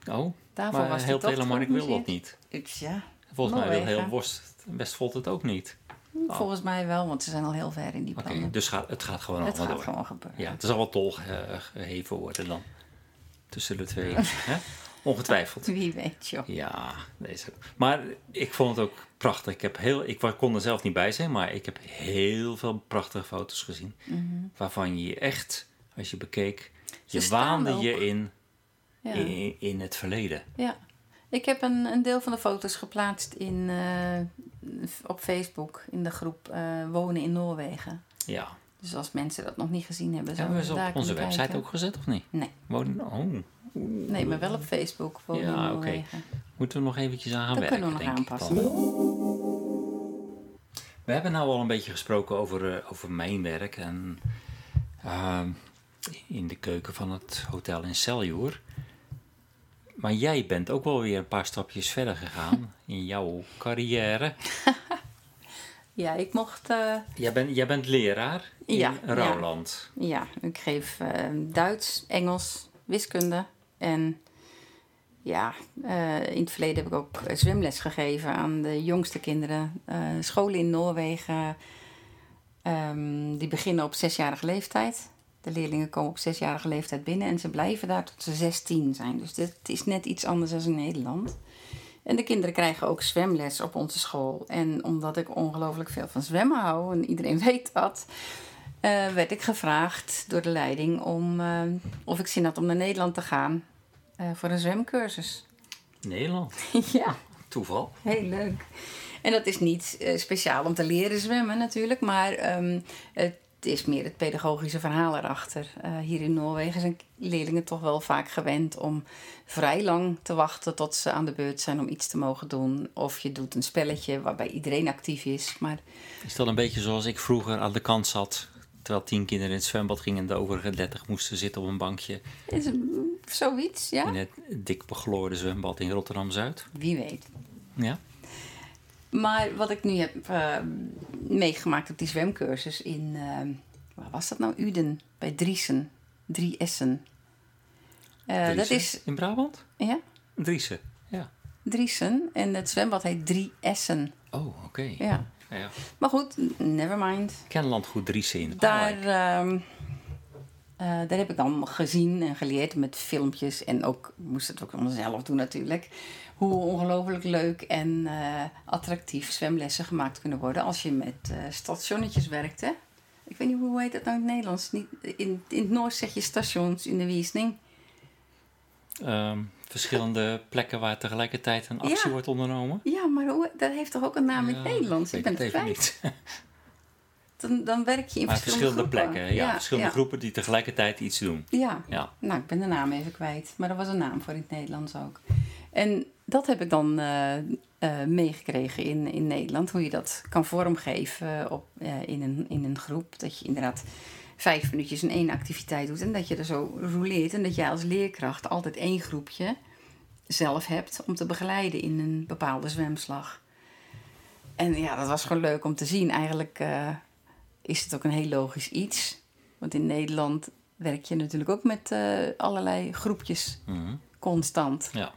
Oh, Daarvoor maar was heel Telemark wil dat niet. Ik- Ja, Volgens mij wil heel Worst, Westfold het ook niet. volgens mij wel, want ze zijn al heel ver in die plannen. dus gaat, het gaat gewoon het allemaal gaat door. gewoon gebeuren. Ja, het zal wel tol eh, geheven worden dan. Tussen de twee. hè? Ongetwijfeld. Wie weet, joh. Ja, deze. Maar ik vond het ook prachtig. Ik, heb heel, ik kon er zelf niet bij zijn, maar ik heb heel veel prachtige foto's gezien. Mhm. Waarvan je echt, als je bekeek, je waande je in, Ja. in, in het verleden. Ja, ik heb een, een deel van de foto's geplaatst in, eh, op Facebook in de groep eh, Wonen in Noorwegen. Ja. Dus als mensen dat nog niet gezien hebben, Hebben we zouden ze op onze website kijken. ook gezet of niet? Nee. Wonen, oh, Nee, maar wel op Facebook Wonen Ja, in oké. Noorwegen. moeten we nog eventjes aan gaan Dat werken, kunnen we nog aanpassen. We hebben nou al een beetje gesproken over, eh, over mijn werk en ehm, in de keuken van het hotel in Celjoer. Maar jij bent ook wel weer een paar stapjes verder gegaan in jouw carrière. Ja, ik mocht... eh, Jij, bent jij bent leraar in Ja, ja. Rouwland. ja, ik geef eh, Duits, Engels, wiskunde en... Ja, eh, in het verleden heb ik ook zwemles gegeven aan de jongste kinderen. Scholen in Noorwegen, ehm, die beginnen op zesjarige leeftijd. De leerlingen komen op zesjarige leeftijd binnen en ze blijven daar tot ze 16 zijn. Dus dit is net iets anders dan in Nederland. En de kinderen krijgen ook zwemles op onze school. En omdat ik ongelooflijk veel van zwemmen hou, en iedereen weet dat, eh, werd ik gevraagd door de leiding om eh, of ik zin had om naar Nederland te gaan eh, voor een zwemcursus. Nederland. ja, Toeval. heel leuk. En dat is niet speciaal om te leren zwemmen natuurlijk, maar ehm, het is meer het pedagogische verhaal erachter. Eh, hier in Noorwegen zijn leerlingen toch wel vaak gewend om vrij lang te wachten tot ze aan de beurt zijn om iets te mogen doen. Of je doet een spelletje waarbij iedereen actief is, maar Is dat een beetje zoals ik vroeger aan de kant zat, terwijl tien kinderen in het zwembad gingen en de overige dertig moesten zitten op een bankje is het zoiets, ja? in het dik begloorde zwembad in Rotterdam-Zuid? Wie weet. Ja. Maar wat ik nu heb eh, meegemaakt op die zwemcursus in, eh, waar was dat nou? Uden, bij Driesen. Drie Essen. Eh, dat Driessen? is, In Brabant? ja, Driessen. Ja. Driesen. En het zwembad heet Drie Essen. Oh, oké. Ja. Ja. Maar goed, never mind. Kenlandgoed Driessen in Daar, ehm, eh, daar heb ik dan gezien en geleerd met filmpjes. En ook, moest het ook allemaal zelf doen natuurlijk. Hoe ongelooflijk leuk en eh, attractief zwemlessen gemaakt kunnen worden als je met eh, stationnetjes werkt. Hè? Ik weet niet hoe heet dat nou in het Nederlands. Niet, in, in het Noors zeg je stations in de wiesning. Ehm, verschillende plekken waar tegelijkertijd een actie Ja. wordt ondernomen. Ja, maar hoe, dat heeft toch ook een naam in Ja, het Nederlands? Ik ben het kwijt. niet. Dan, dan werk je in verschillende, verschillende plekken. Ja, verschillende ja. groepen die tegelijkertijd iets doen. Ja, Ja. nou, ik ben de naam even kwijt. Maar er was een naam voor in het Nederlands ook. En dat heb ik dan eh, eh, meegekregen in, in Nederland. Hoe je dat kan vormgeven op, eh, in, een, in een groep. Dat je inderdaad vijf minuutjes in één activiteit doet. En dat je er zo rouleert. En dat jij als leerkracht altijd één groepje zelf hebt om te begeleiden in een bepaalde zwemslag. En ja, dat was gewoon leuk om te zien. Eigenlijk is het ook een heel logisch iets. Want in Nederland werk je natuurlijk ook met allerlei groepjes Mhm. constant. Ja.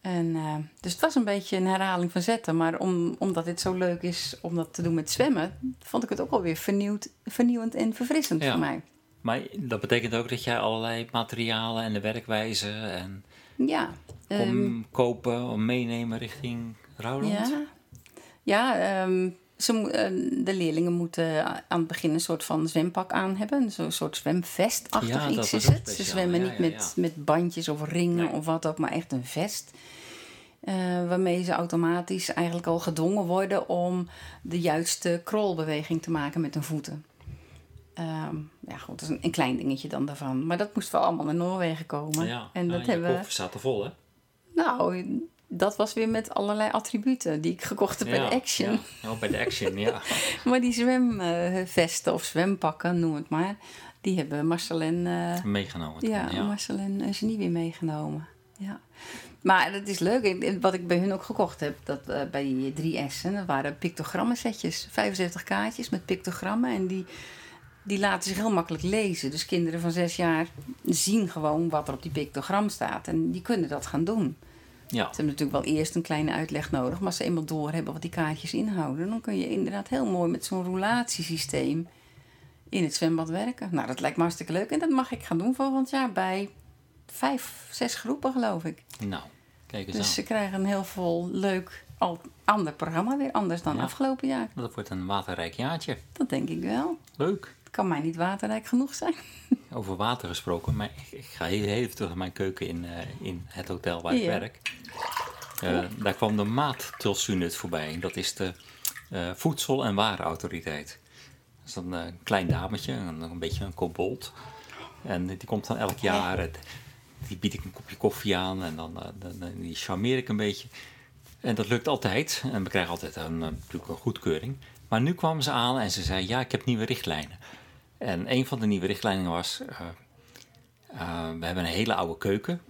En, eh, dus het was een beetje een herhaling van zetten. Maar om, omdat dit zo leuk is om dat te doen met zwemmen, vond ik het ook alweer vernieuwd, vernieuwend en verfrissend Ja. voor mij. Maar dat betekent ook dat jij allerlei materialen en de werkwijze en Ja. ehm, kopen, om meenemen richting Rouwland. Ja, ja ehm, ze, eh, de leerlingen moeten aan het begin een soort van zwempak aan hebben. Zo'n soort zwemvestachtig Ja, iets is het. Ze zwemmen Ja, niet ja, met, met bandjes of ringen of wat ook, maar echt een vest. Eh, waarmee ze automatisch eigenlijk al gedwongen worden om de juiste krolbeweging te maken met hun voeten. Ehm, ja, goed, dat is een, een klein dingetje dan daarvan. Maar dat moest wel allemaal naar Noorwegen komen. Ja, en ja, dat hebben we. staat er vol, hè? Nou, dat was weer met allerlei attributen die ik gekocht heb bij de Action. Ja. Oh, bij de Action, ja. Maar die zwemvesten of zwempakken, noem het maar, die hebben Marcel en, eh, Meegenomen. toen, ja, ja. Marcel en Genie weer meegenomen. Ja. Maar het is leuk. Wat ik bij hun ook gekocht heb, dat, eh, bij die drie S'en, dat waren pictogrammensetjes. 75 kaartjes met pictogrammen. En die, die laten zich heel makkelijk lezen. Dus kinderen van zes jaar zien gewoon wat er op die pictogram staat. En die kunnen dat gaan doen. Ja. Ze hebben natuurlijk wel eerst een kleine uitleg nodig. Maar als ze eenmaal doorhebben wat die kaartjes inhouden... dan kun je inderdaad heel mooi met zo'n roulatiesysteem in het zwembad werken. Nou, dat lijkt me hartstikke leuk. En dat mag ik gaan doen volgend jaar bij vijf, zes groepen, geloof ik. Nou, kijk eens Dus aan. ze krijgen een heel vol leuk, al, ander programma weer. Anders dan Ja. afgelopen jaar. Dat wordt een waterrijk jaartje. Dat denk ik wel. Leuk. Het kan mij niet waterrijk genoeg zijn. Over water gesproken, maar ik, ik ga heel even terug naar mijn keuken in, eh, in het hotel waar ik Ja. werk. Eh, Daar kwam de maattilsunut voorbij. Dat is de eh, Voedsel- en Warenautoriteit. Dat is een klein dametje, een, een beetje een kobold. En die komt dan elk jaar, het- die bied ik een kopje koffie aan en dan, dan, die charmeer ik een beetje. En dat lukt altijd. En we krijgen altijd een, natuurlijk een goedkeuring. Maar nu kwam ze aan en ze zei: Ja, ik heb nieuwe richtlijnen. En een van de nieuwe richtlijnen was: eh, eh, We hebben een hele oude keuken.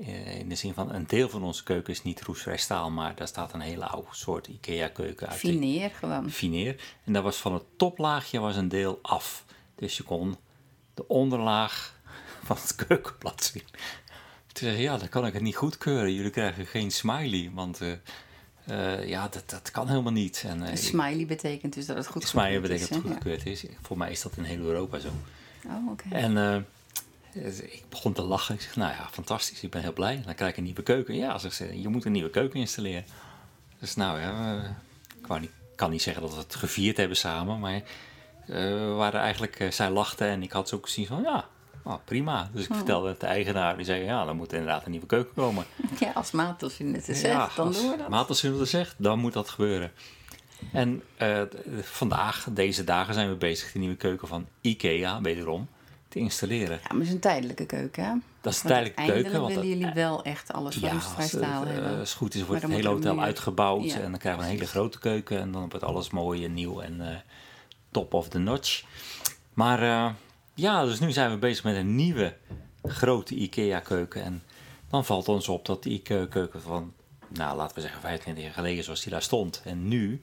Eh, in de zin van een deel van onze keuken is niet roestvrij staal, maar daar staat een hele oude soort IKEA-keuken uit. Fineer gewoon. Fineer. En daar was van het toplaagje was een deel af. Dus je kon de onderlaag van het keukenblad zien. Toen zei ze, ja, dan kan ik het niet goedkeuren. Jullie krijgen geen smiley, want eh, ja, dat, dat kan helemaal niet. En, eh, smiley betekent dus dat het goed smiley gekeurd betekent dat is, het goedgekeurd is. Voor mij is dat in heel Europa zo. Ja. Oh, oké. En eh, ik begon te lachen. Ik zeg, nou ja, fantastisch, ik ben heel blij. Dan krijg ik een nieuwe keuken. Ja, zegt ze, je moet een nieuwe keuken installeren. Dus nou ja, ik wou niet, kan niet zeggen dat we het gevierd hebben samen, maar we waren eigenlijk, zij lachte en ik had zo ook gezien van, ja, oh, prima. Dus ik vertelde het de eigenaar, die zei, ja, dan moet inderdaad een nieuwe keuken komen. Ja, als maat als je het zegt, dan doen we dat. Maat als u het zegt, dan moet dat gebeuren. En eh, vandaag, deze dagen, zijn we bezig de nieuwe keuken van IKEA, wederom, te installeren. Ja, maar het is een tijdelijke keuken, hè? Dat is een tijdelijke keuken. Eindelijk Want willen dat- jullie wel echt alles van roestvrij als, eh, hebben. als het goed is, wordt het hele hotel meer- uitgebouwd. Ja, en dan krijgen we een hele grote keuken. En dan wordt alles mooi en nieuw en eh, top of the notch. Maar ja, dus nu zijn we bezig met een nieuwe grote IKEA-keuken. En dan valt ons op dat die IKEA-keuken van, nou laten we zeggen 25 jaar geleden zoals die daar stond. En nu,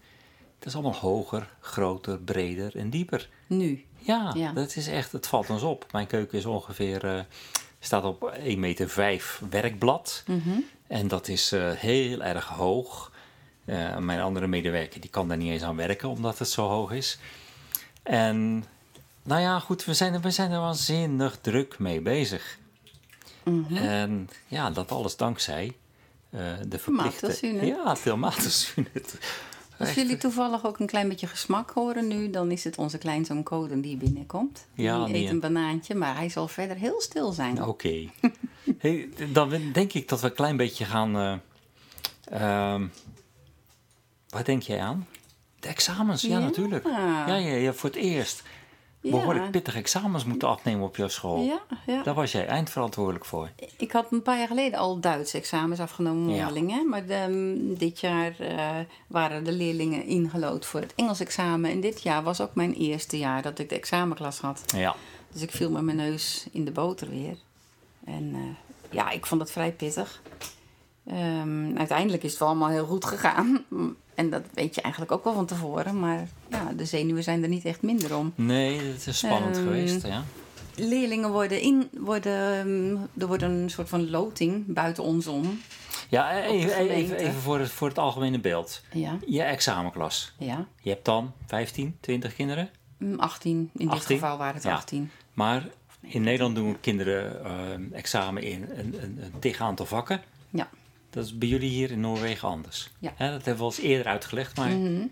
het is allemaal hoger, groter, breder en dieper. Nu. Ja, Ja. dat is echt, het valt ons op. Mijn keuken is ongeveer, eh, staat op 1,5 meter werkblad. Mhm. En dat is eh, heel erg hoog. Eh, mijn andere medewerker die kan daar niet eens aan werken omdat het zo hoog is. En nou ja, goed, we zijn, we zijn er waanzinnig druk mee bezig. Mhm. En ja, dat alles dankzij eh, de verplichte... Ja, veel maaltijdsune. Als jullie toevallig ook een klein beetje gesmak horen nu, dan is het onze kleinzoon Coden die binnenkomt. Ja, die eet een banaantje, maar hij zal verder heel stil zijn. Oké. hey, dan denk ik dat we een klein beetje gaan. eh, ehm, waar denk jij aan? De examens, ja, Ja. natuurlijk. Ja, ja, ja, voor het eerst. Behoorlijk pittige examens moeten afnemen op jouw school. Ja, ja. Daar was jij eindverantwoordelijk voor. Ik had een paar jaar geleden al Duits examens afgenomen, Ja. mondelingen. Maar de- dit jaar eh, waren de leerlingen ingelood voor het Engels examen. En dit jaar was ook mijn eerste jaar dat ik de examenklas had. Ja, Dus ik viel met mijn neus in de boter weer. En eh, ja, ik vond het vrij pittig. Ehm, uiteindelijk is het wel allemaal heel goed gegaan. En dat weet je eigenlijk ook wel van tevoren. Maar ja, de zenuwen zijn er niet echt minder om. nee, het is spannend Ehm, geweest. Ja. Leerlingen worden in, worden, ehm, er wordt een soort van loting buiten ons om. Ja, even, de even, even voor, het, voor het algemene beeld. Ja, Je examenklas. ja. Je hebt dan 15, 20 kinderen. Mm, 18, in dit 18? geval waren het Ja. 18. Maar in Nederland doen kinderen ehm, examen in een, een, een tig aantal vakken. Ja. Dat is bij jullie hier in Noorwegen anders. Ja. Hè, dat hebben we al eens eerder uitgelegd, maar Mhm.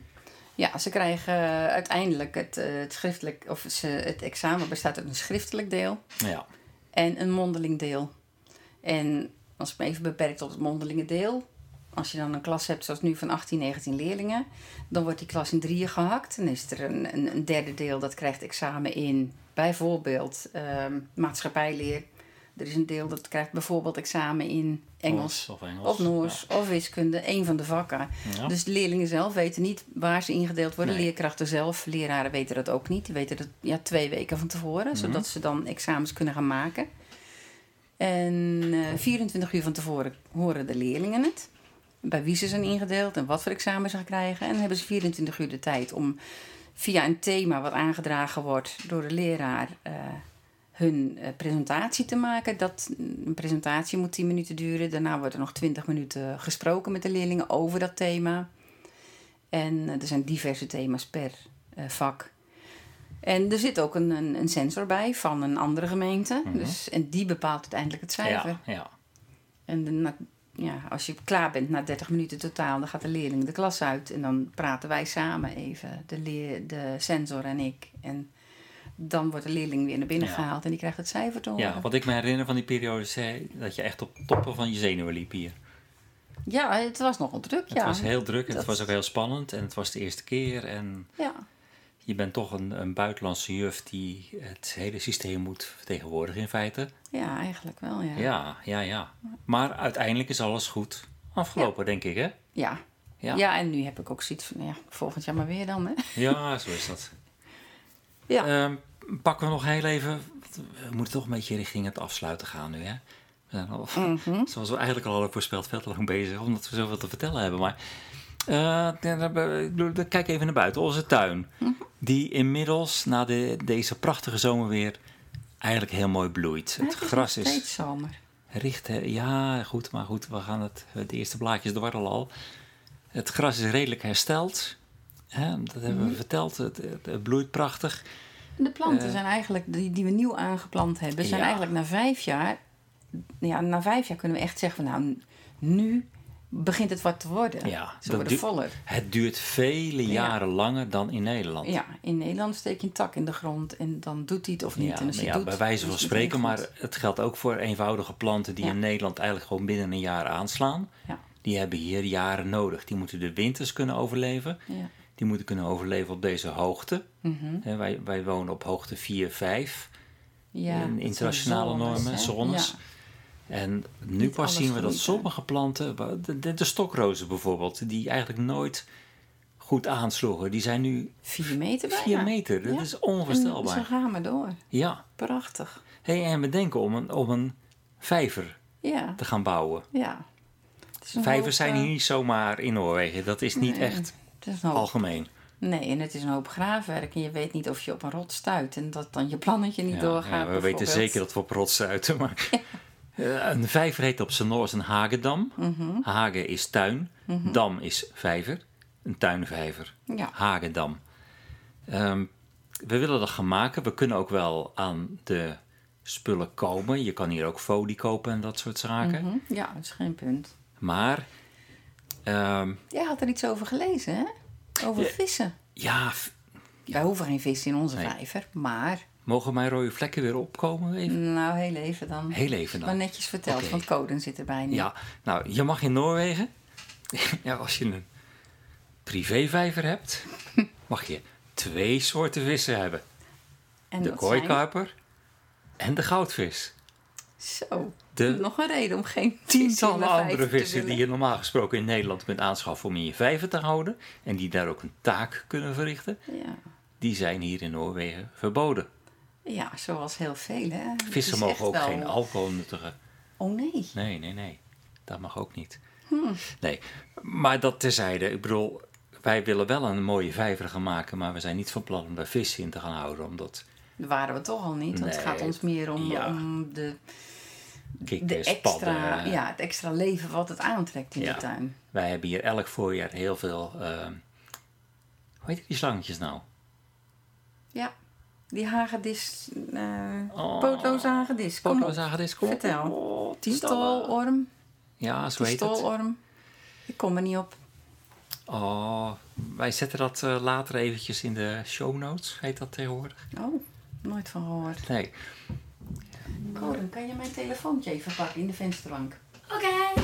Ja, ze krijgen eh, uiteindelijk het, eh, het schriftelijk, of ze, het examen bestaat uit een schriftelijk deel ja. en een mondeling deel. En als ik me even beperk tot het mondelinge deel, als je dan een klas hebt zoals nu van 18, 19 leerlingen, dan wordt die klas in drieën gehakt. Dan is er een, een, een derde deel dat krijgt examen in bijvoorbeeld ehm, maatschappijleer. Er is een deel dat krijgt bijvoorbeeld examen in Engels. Of Engels. Of Noors, of wiskunde, één van de vakken. Ja. Dus de leerlingen zelf weten niet waar ze ingedeeld worden. Nee. Leerkrachten zelf, leraren weten dat ook niet. Die weten dat ja, twee weken van tevoren, Mhm. zodat ze dan examens kunnen gaan maken. En eh 24 uur van tevoren horen de leerlingen het. Bij wie ze zijn ingedeeld en wat voor examen ze gaan krijgen. En dan hebben ze 24 uur de tijd om via een thema wat aangedragen wordt door de leraar eh, hun eh, presentatie te maken. Dat, een presentatie moet 10 minuten duren. Daarna wordt er nog 20 minuten gesproken met de leerlingen over dat thema. En eh, er zijn diverse thema's per eh, vak. En er zit ook een, een, een sensor bij van een andere gemeente. dus, en die bepaalt uiteindelijk het cijfer. ja, ja. En de, na- ja, als je klaar bent na 30 minuten totaal, dan gaat de leerling de klas uit. En dan praten wij samen even, de, leer, de sensor en ik. En dan wordt de leerling weer naar binnen Ja. gehaald en die krijgt het cijfer te horen. ja, wat ik me herinner van die periode zei dat je echt op toppen van je zenuwen liep hier. Ja, het was nogal druk, Het ja. was heel druk en het was ook heel spannend en het was de eerste keer. En Ja, je bent toch een, een buitenlandse juf die het hele systeem moet vertegenwoordigen in feite. ja, eigenlijk wel, ja. Ja, ja, ja. Maar uiteindelijk is alles goed afgelopen, denk ik, hè? Ja. Ja. Ja. en nu heb ik ook zoiets van, ja, volgend jaar maar weer dan, hè? Ja, zo is dat. Ja. Ehm, pakken we nog heel even. We moeten toch een beetje richting het afsluiten gaan nu, hè? We zijn al, Mhm. zoals we eigenlijk al hadden voorspeld, veel te lang bezig, omdat we zoveel te vertellen hebben. Maar eh, kijk even naar buiten. Onze tuin, Mhm. die inmiddels na de, deze prachtige zomer weer eigenlijk heel mooi bloeit. Het gras is steeds zomer. richt, hè, ja, goed, maar goed, we gaan het, de eerste blaadjes dwarrelen al. Het gras is redelijk hersteld. Hè, dat hebben Mhm. we verteld. Het, het, het bloeit prachtig. De planten Eh. zijn eigenlijk, die, die we nieuw aangeplant hebben, zijn Ja. eigenlijk na vijf jaar... Ja, na vijf jaar kunnen we echt zeggen van, nou, nu begint het wat te worden. Ja, Ze worden voller. Het duurt vele jaren langer dan in Nederland. Ja, in Nederland steek je een tak in de grond en dan doet hij het of niet. Ja, en als ja, doet, bij wijze van spreken, maar het geldt ook voor eenvoudige planten die Ja. in Nederland eigenlijk gewoon binnen een jaar aanslaan. Ja. Die hebben hier jaren nodig. Die moeten de winters kunnen overleven. Ja. Die moeten kunnen overleven op deze hoogte. Mhm. Wij, wij wonen op hoogte 4, 5. Ja, in internationale zones, normen, zones. Ja. En nu Niet pas zien we dat sommige planten, de, de, de stokrozen bijvoorbeeld, die eigenlijk nooit goed aansloegen, die zijn nu Vier meter bijna. 4 meter. Dat Ja. is En onvoorstelbaar. zo gaan we door. Ja. Prachtig. Hey, en we denken om een, om een vijver Ja, te gaan bouwen. ja. Vijvers zijn eh, hier niet zomaar in Noorwegen. Dat is niet nee, echt Is hoop algemeen. Nee, en het is een hoop graafwerk. En je weet niet of je op een rot stuit. En dat dan je plannetje niet Ja, doorgaat. ja, we weten zeker dat we op rot stuiten. Maar Eh, een vijver heet op zijn Noors een hagedam. Mhm. Hagen is tuin, dam is vijver. Een tuinvijver. Ja. Hagedam. Ehm, we willen dat gaan maken. We kunnen ook wel aan de spullen komen. Je kan hier ook folie kopen en dat soort zaken. Hm? Ja, dat is geen punt. Maar ehm, Jij had er iets over gelezen, hè? Over Ja. vissen. ja, Wij hoeven geen vis in onze Nee. vijver, maar... mogen mijn rode vlekken weer opkomen? Even? Nou, heel even dan. Heel even dan. Maar netjes verteld, Oké. want Coden zit erbij nu. Ja, nou, je mag in Noorwegen, ja, als je een privévijver hebt, mag je twee soorten vissen hebben. en De kooikarper en de goudvis. Zo, De nog een reden om geen tientallen andere vissen die je normaal gesproken in Nederland kunt aanschaffen om in je vijver te houden en die daar ook een taak kunnen verrichten, Ja. die zijn hier in Noorwegen verboden. ja, zoals heel veel, hè? Vissen is mogen ook wel- geen alcohol nuttigen. Oh nee. Nee, nee, nee. Dat mag ook niet. Hmm. Nee, maar dat terzijde. Ik bedoel, wij willen wel een mooie vijver gaan maken, maar we zijn niet van plan om daar vissen in te gaan houden, omdat Dat waren we toch al niet. Want het gaat ons meer om, Ja. om de, de kikkers, extra, padden. ja, het extra leven wat het aantrekt in Ja. de tuin. Wij hebben hier elk voorjaar heel veel, ehm, hoe heet die slangetjes nou? Ja, die hagedis, eh Oh. pootloze hagedis. Kom kom op. Vertel. Oh. Stolorm, Ja, zo heet het. stolorm. Ik kom er niet op. Oh, wij zetten dat eh, later eventjes in de show notes, heet dat tegenwoordig. Oh, nooit van gehoord. Nee, Coden, kan je mijn telefoontje even pakken in de vensterbank? Oké.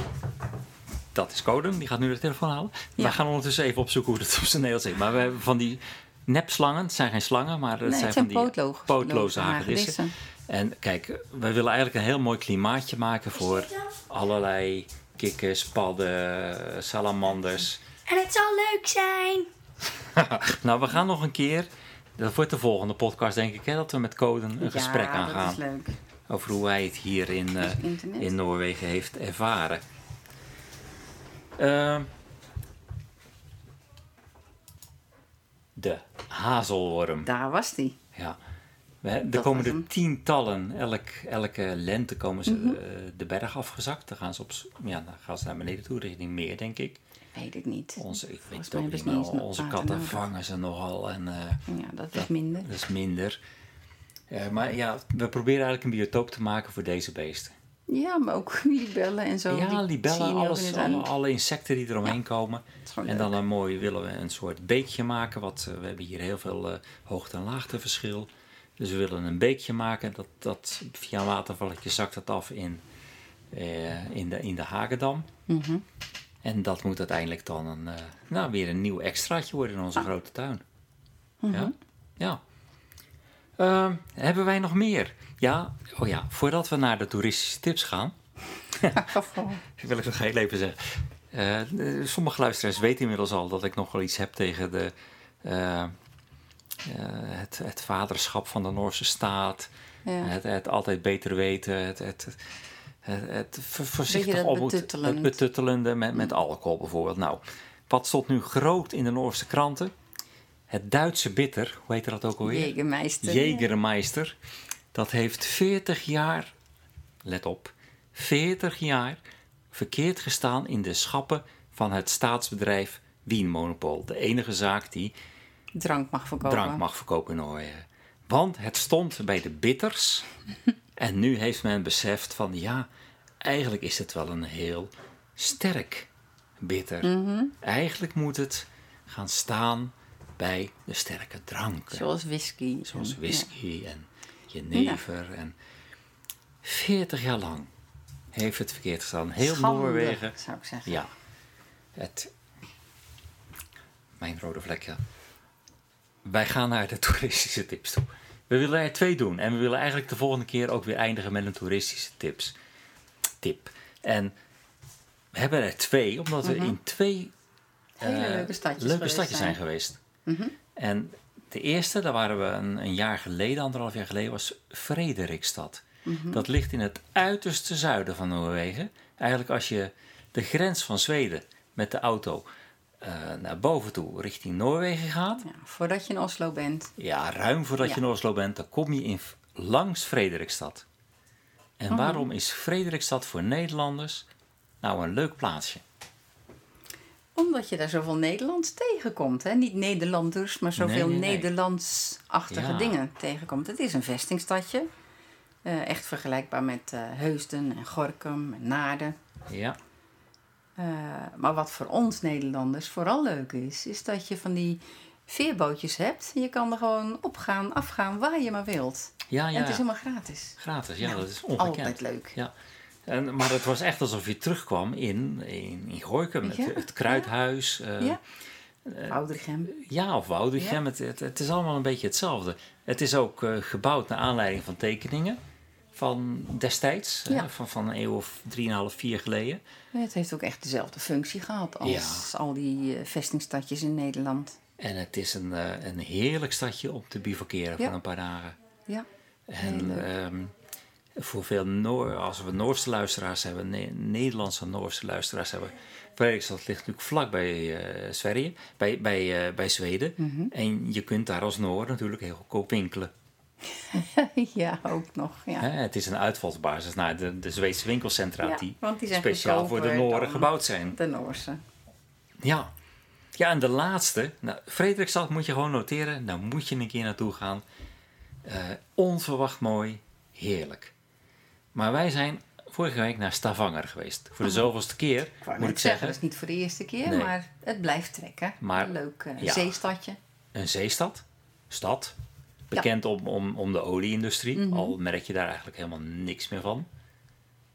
dat is Coden, die gaat nu de telefoon halen. Ja. We gaan ondertussen even opzoeken hoe dat op zijn Nederlands heet. Maar we hebben van die nepslangen, het zijn geen slangen, maar het Nee, zijn het van die pootloze- hagedissen. En kijk, we willen eigenlijk een heel mooi klimaatje maken voor allerlei kikkers, padden, salamanders. En het zal leuk zijn. nou, we gaan nog een keer, dat wordt de volgende podcast denk ik, hè, dat we met Coden een gesprek ja, aangaan. dat is leuk. Over hoe hij het hier in, eh, in Noorwegen heeft ervaren. Ehm, de hazelworm. Daar was die. Ja. We, er Dat komen er tientallen. Elk, elke lente komen ze Mhm. eh, de berg afgezakt. Dan gaan ze, op, ja, dan gaan ze naar beneden toe, richting meer, denk ik. Weet ik niet. Onze, ik weet het ook niet, maar onze katten nodig. vangen ze nogal. En, eh, Ja, dat is minder. dat is minder. Eh, maar ja, we proberen eigenlijk een biotoop te maken voor deze beesten. Ja, maar ook libellen en zo. ja, libellen, alles, alle, alle insecten die eromheen komen. En leuk. dan een mooi willen we een soort beekje maken. Wat, eh, we hebben hier heel veel eh, hoogte- en laagteverschil. Dus we willen een beekje maken. Dat, dat, via een watervalletje zakt het af in, in, de, in de Hagedam. Mhm. En dat moet uiteindelijk dan een, nou, weer een nieuw extraatje worden in onze grote tuin. Ja. ja. Ehm, hebben wij nog meer? Ja, oh ja, voordat we naar de toeristische tips gaan, wil ik nog heel even zeggen. Eh, eh, sommige luisteraars weten inmiddels al dat ik nog wel iets heb tegen de, eh, het, het vaderschap van de Noorse staat. Ja. Het, het altijd beter weten. Het, het, het, voorzichtig betuttelend. Het betuttelende met, met alcohol bijvoorbeeld. Nou, wat stond nu groot in de Noorse kranten? Het Duitse bitter, hoe heet dat ook alweer? Jägermeister. Jägermeister. Dat heeft 40 jaar, let op, 40 jaar verkeerd gestaan in de schappen van het staatsbedrijf Wienmonopol. De enige zaak die Drank mag verkopen. drank mag verkopen in Noorwegen. Want het stond bij de bitters. en nu heeft men beseft van ja, eigenlijk is het wel een heel sterk bitter. Mhm. Eigenlijk moet het gaan staan bij de sterke dranken. Zoals whisky. Zoals En- whisky en jenever. En 40 jaar lang heeft het verkeerd gestaan. Heel Schande, Noorwegen. zou ik zeggen. Ja. Het, mijn rode vlek, ja. Wij gaan naar de toeristische tips toe. We willen er twee doen. En we willen eigenlijk de volgende keer ook weer eindigen met een toeristische tips. Tip. En we hebben er twee, omdat we in twee Mhm. Hele eh, leuke stadjes leuke geweest stadjes zijn zijn. geweest. Mhm. En de eerste, daar waren we een, een jaar geleden, anderhalf jaar geleden, was Frederikstad. Mhm. Dat ligt in het uiterste zuiden van Noorwegen. Eigenlijk als je de grens van Zweden met de auto eh, naar boven toe richting Noorwegen gaat. Ja, voordat je in Oslo bent. Ja, ruim voordat je in Oslo bent, dan kom je in, langs Frederikstad. En waarom is Frederikstad voor Nederlanders nou een leuk plaatsje? Omdat je daar zoveel Nederlands tegenkomt. Hè? Niet Nederlanders, maar zoveel Nee, nee. Nederlandsachtige Ja. dingen tegenkomt. Het is een vestingstadje. Eh, echt vergelijkbaar met eh, Heusden en Gorkum en Naarden. Ja, Eh, maar wat voor ons Nederlanders vooral leuk is, is dat je van die veerbootjes hebt. Je kan er gewoon opgaan, afgaan, waar je maar wilt. ja, En het is ja. helemaal gratis. Gratis, ja, Ja, dat is ongekend. Altijd leuk. Ja. En, maar het was echt alsof je terugkwam in, in, in Gooikum. Ja. Het, het Kruidhuis. eh, ja. Ja, of Woudrichem. Het, het, het is allemaal een beetje hetzelfde. Het is ook eh, gebouwd naar aanleiding van tekeningen van destijds. Ja. hè, van, van een eeuw of drieënhalf, vier geleden. Het heeft ook echt dezelfde functie gehad als al die vestingstadjes in Nederland. En het is een, een heerlijk stadje om te bivakeren Ja. voor een paar dagen. Ja. En leuk. Voor veel Noor, als we Noorse luisteraars hebben, Ne- Nederlandse Noorse luisteraars hebben. Fredrikstad ligt natuurlijk vlak bij Sverige, bij, bij, eh, bij Zweden. Mhm. En je kunt daar als Noor natuurlijk heel goedkoop winkelen. ja, ook nog. Ja. Hè, het is een uitvalsbasis naar de, de Zweedse winkelcentra Ja, die want die zijn speciaal voor de Nooren gebouwd zijn. De Noorse. Ja. ja, en de laatste, nou, Frederikstad moet je gewoon noteren, daar moet je een keer naartoe gaan. Eh, onverwacht mooi, heerlijk. Maar wij zijn vorige week naar Stavanger geweest. Voor de zoveelste keer, Ik moet ik zeggen, zeggen. dat is niet voor de eerste keer, Nee. maar het blijft trekken. Maar- Een leuk eh, ja. zeestadje. Een zeestad, stad, bekend om, om, om de olieindustrie. Mhm. Al merk je daar eigenlijk helemaal niks meer van.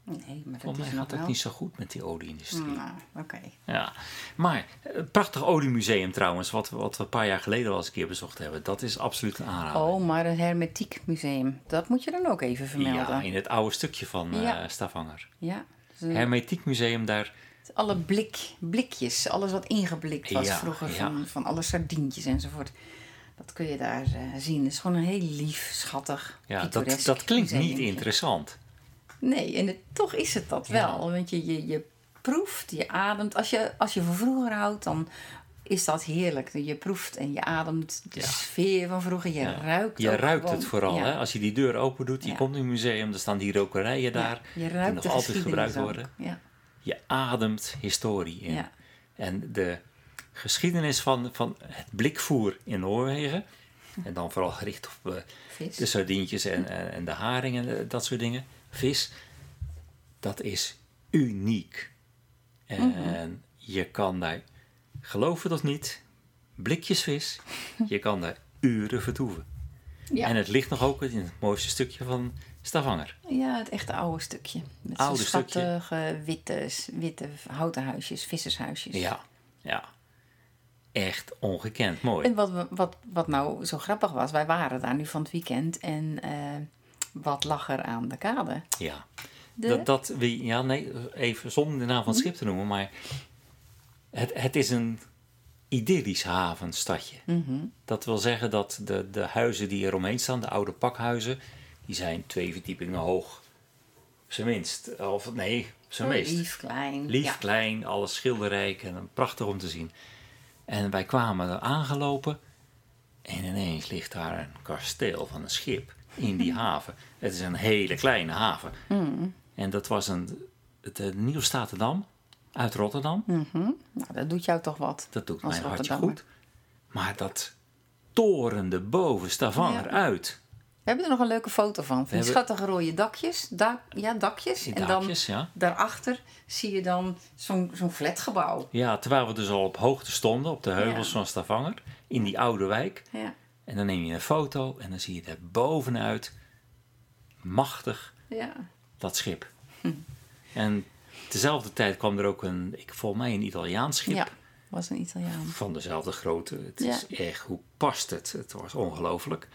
Nee, maar dat is mij gaat het wel. niet zo goed met die olieindustrie. Nou, oké. Ja, maar een prachtig oliemuseum trouwens, wat, wat we een paar jaar geleden al eens een keer bezocht hebben. Dat is absoluut een aanrader. Oh, maar een hermetiek museum. Dat moet je dan ook even vermelden. ja, in het oude stukje van eh, Ja. Stavanger. Ja. Eh, Hermetiek museum daar. alle blik, blikjes, alles wat ingeblikt was Ja, vroeger ja. van, van alle sardientjes enzovoort. Dat kun je daar eh, zien. Het is gewoon een heel lief, schattig, Ja, dat, dat klinkt niet interessant. Nee, en het- toch is het dat Ja. wel. Want je, je, je proeft, je ademt. Als je, als je van vroeger houdt, dan is dat heerlijk. Je proeft en je ademt de Ja. sfeer van vroeger. Je Ja. ruikt Je ruikt gewoon. het vooral. Ja. Hè? Als je die deur open doet, je komt in een museum, er staan die rokerijen daar. Je die ruikt nog de altijd gebruikt worden. Ja. Je ademt historie in. Ja. En de geschiedenis van, van het blikvoer in Noorwegen. En dan vooral gericht op Vis. de sardientjes en, en, de haringen en eh, dat soort dingen. Vis. Dat is uniek. En Mhm. je kan daar, geloof het of niet, blikjes vis. Je kan daar uren vertoeven. ja. En het ligt nog ook in het mooiste stukje van Stavanger. ja, het echte oude stukje. Met Oude schattige witte, witte houten huisjes, vissershuisjes. Ja, ja. Echt ongekend mooi. En wat, wat, wat nou zo grappig was, wij waren daar nu van het weekend en eh, wat lag er aan de kade? Ja. De- Dat, dat we, ja, nee, even zonder de naam van het schip te noemen, maar het, het is een idyllisch havenstadje. Mhm. Dat wil zeggen dat de, de huizen die eromheen staan, de oude pakhuizen, die zijn twee verdiepingen hoog. Zijn minst. Of nee, zijn meest. Lief, klein. Lief, ja. klein, alles schilderrijk en prachtig om te zien. En wij kwamen er aangelopen en ineens ligt daar een kasteel van een schip in die haven. Het is een hele kleine haven. Mm. En dat was een, de Nieuw-Statendam uit Rotterdam. Mhm. Nou, dat doet jou toch wat. Dat doet mijn hartje goed. Maar dat torende boven Stavanger Ja. uit. We hebben er nog een leuke foto van. Van die hebben- schattige rode dakjes. Da ja, dakjes. Die en dakjes, ja. dan daarachter zie je dan zo'n zo'n flatgebouw. Ja, terwijl we dus al op hoogte stonden, op de heuvels Ja. van Stavanger, in die oude wijk. Ja. En dan neem je een foto en dan zie je er bovenuit, machtig, Ja. dat schip. En tezelfde tijd kwam er ook een, ik volgens mij een Italiaans schip. ja, was een Italiaan. Van dezelfde grootte. Het Ja. is echt, hoe past het? Het was ongelooflijk.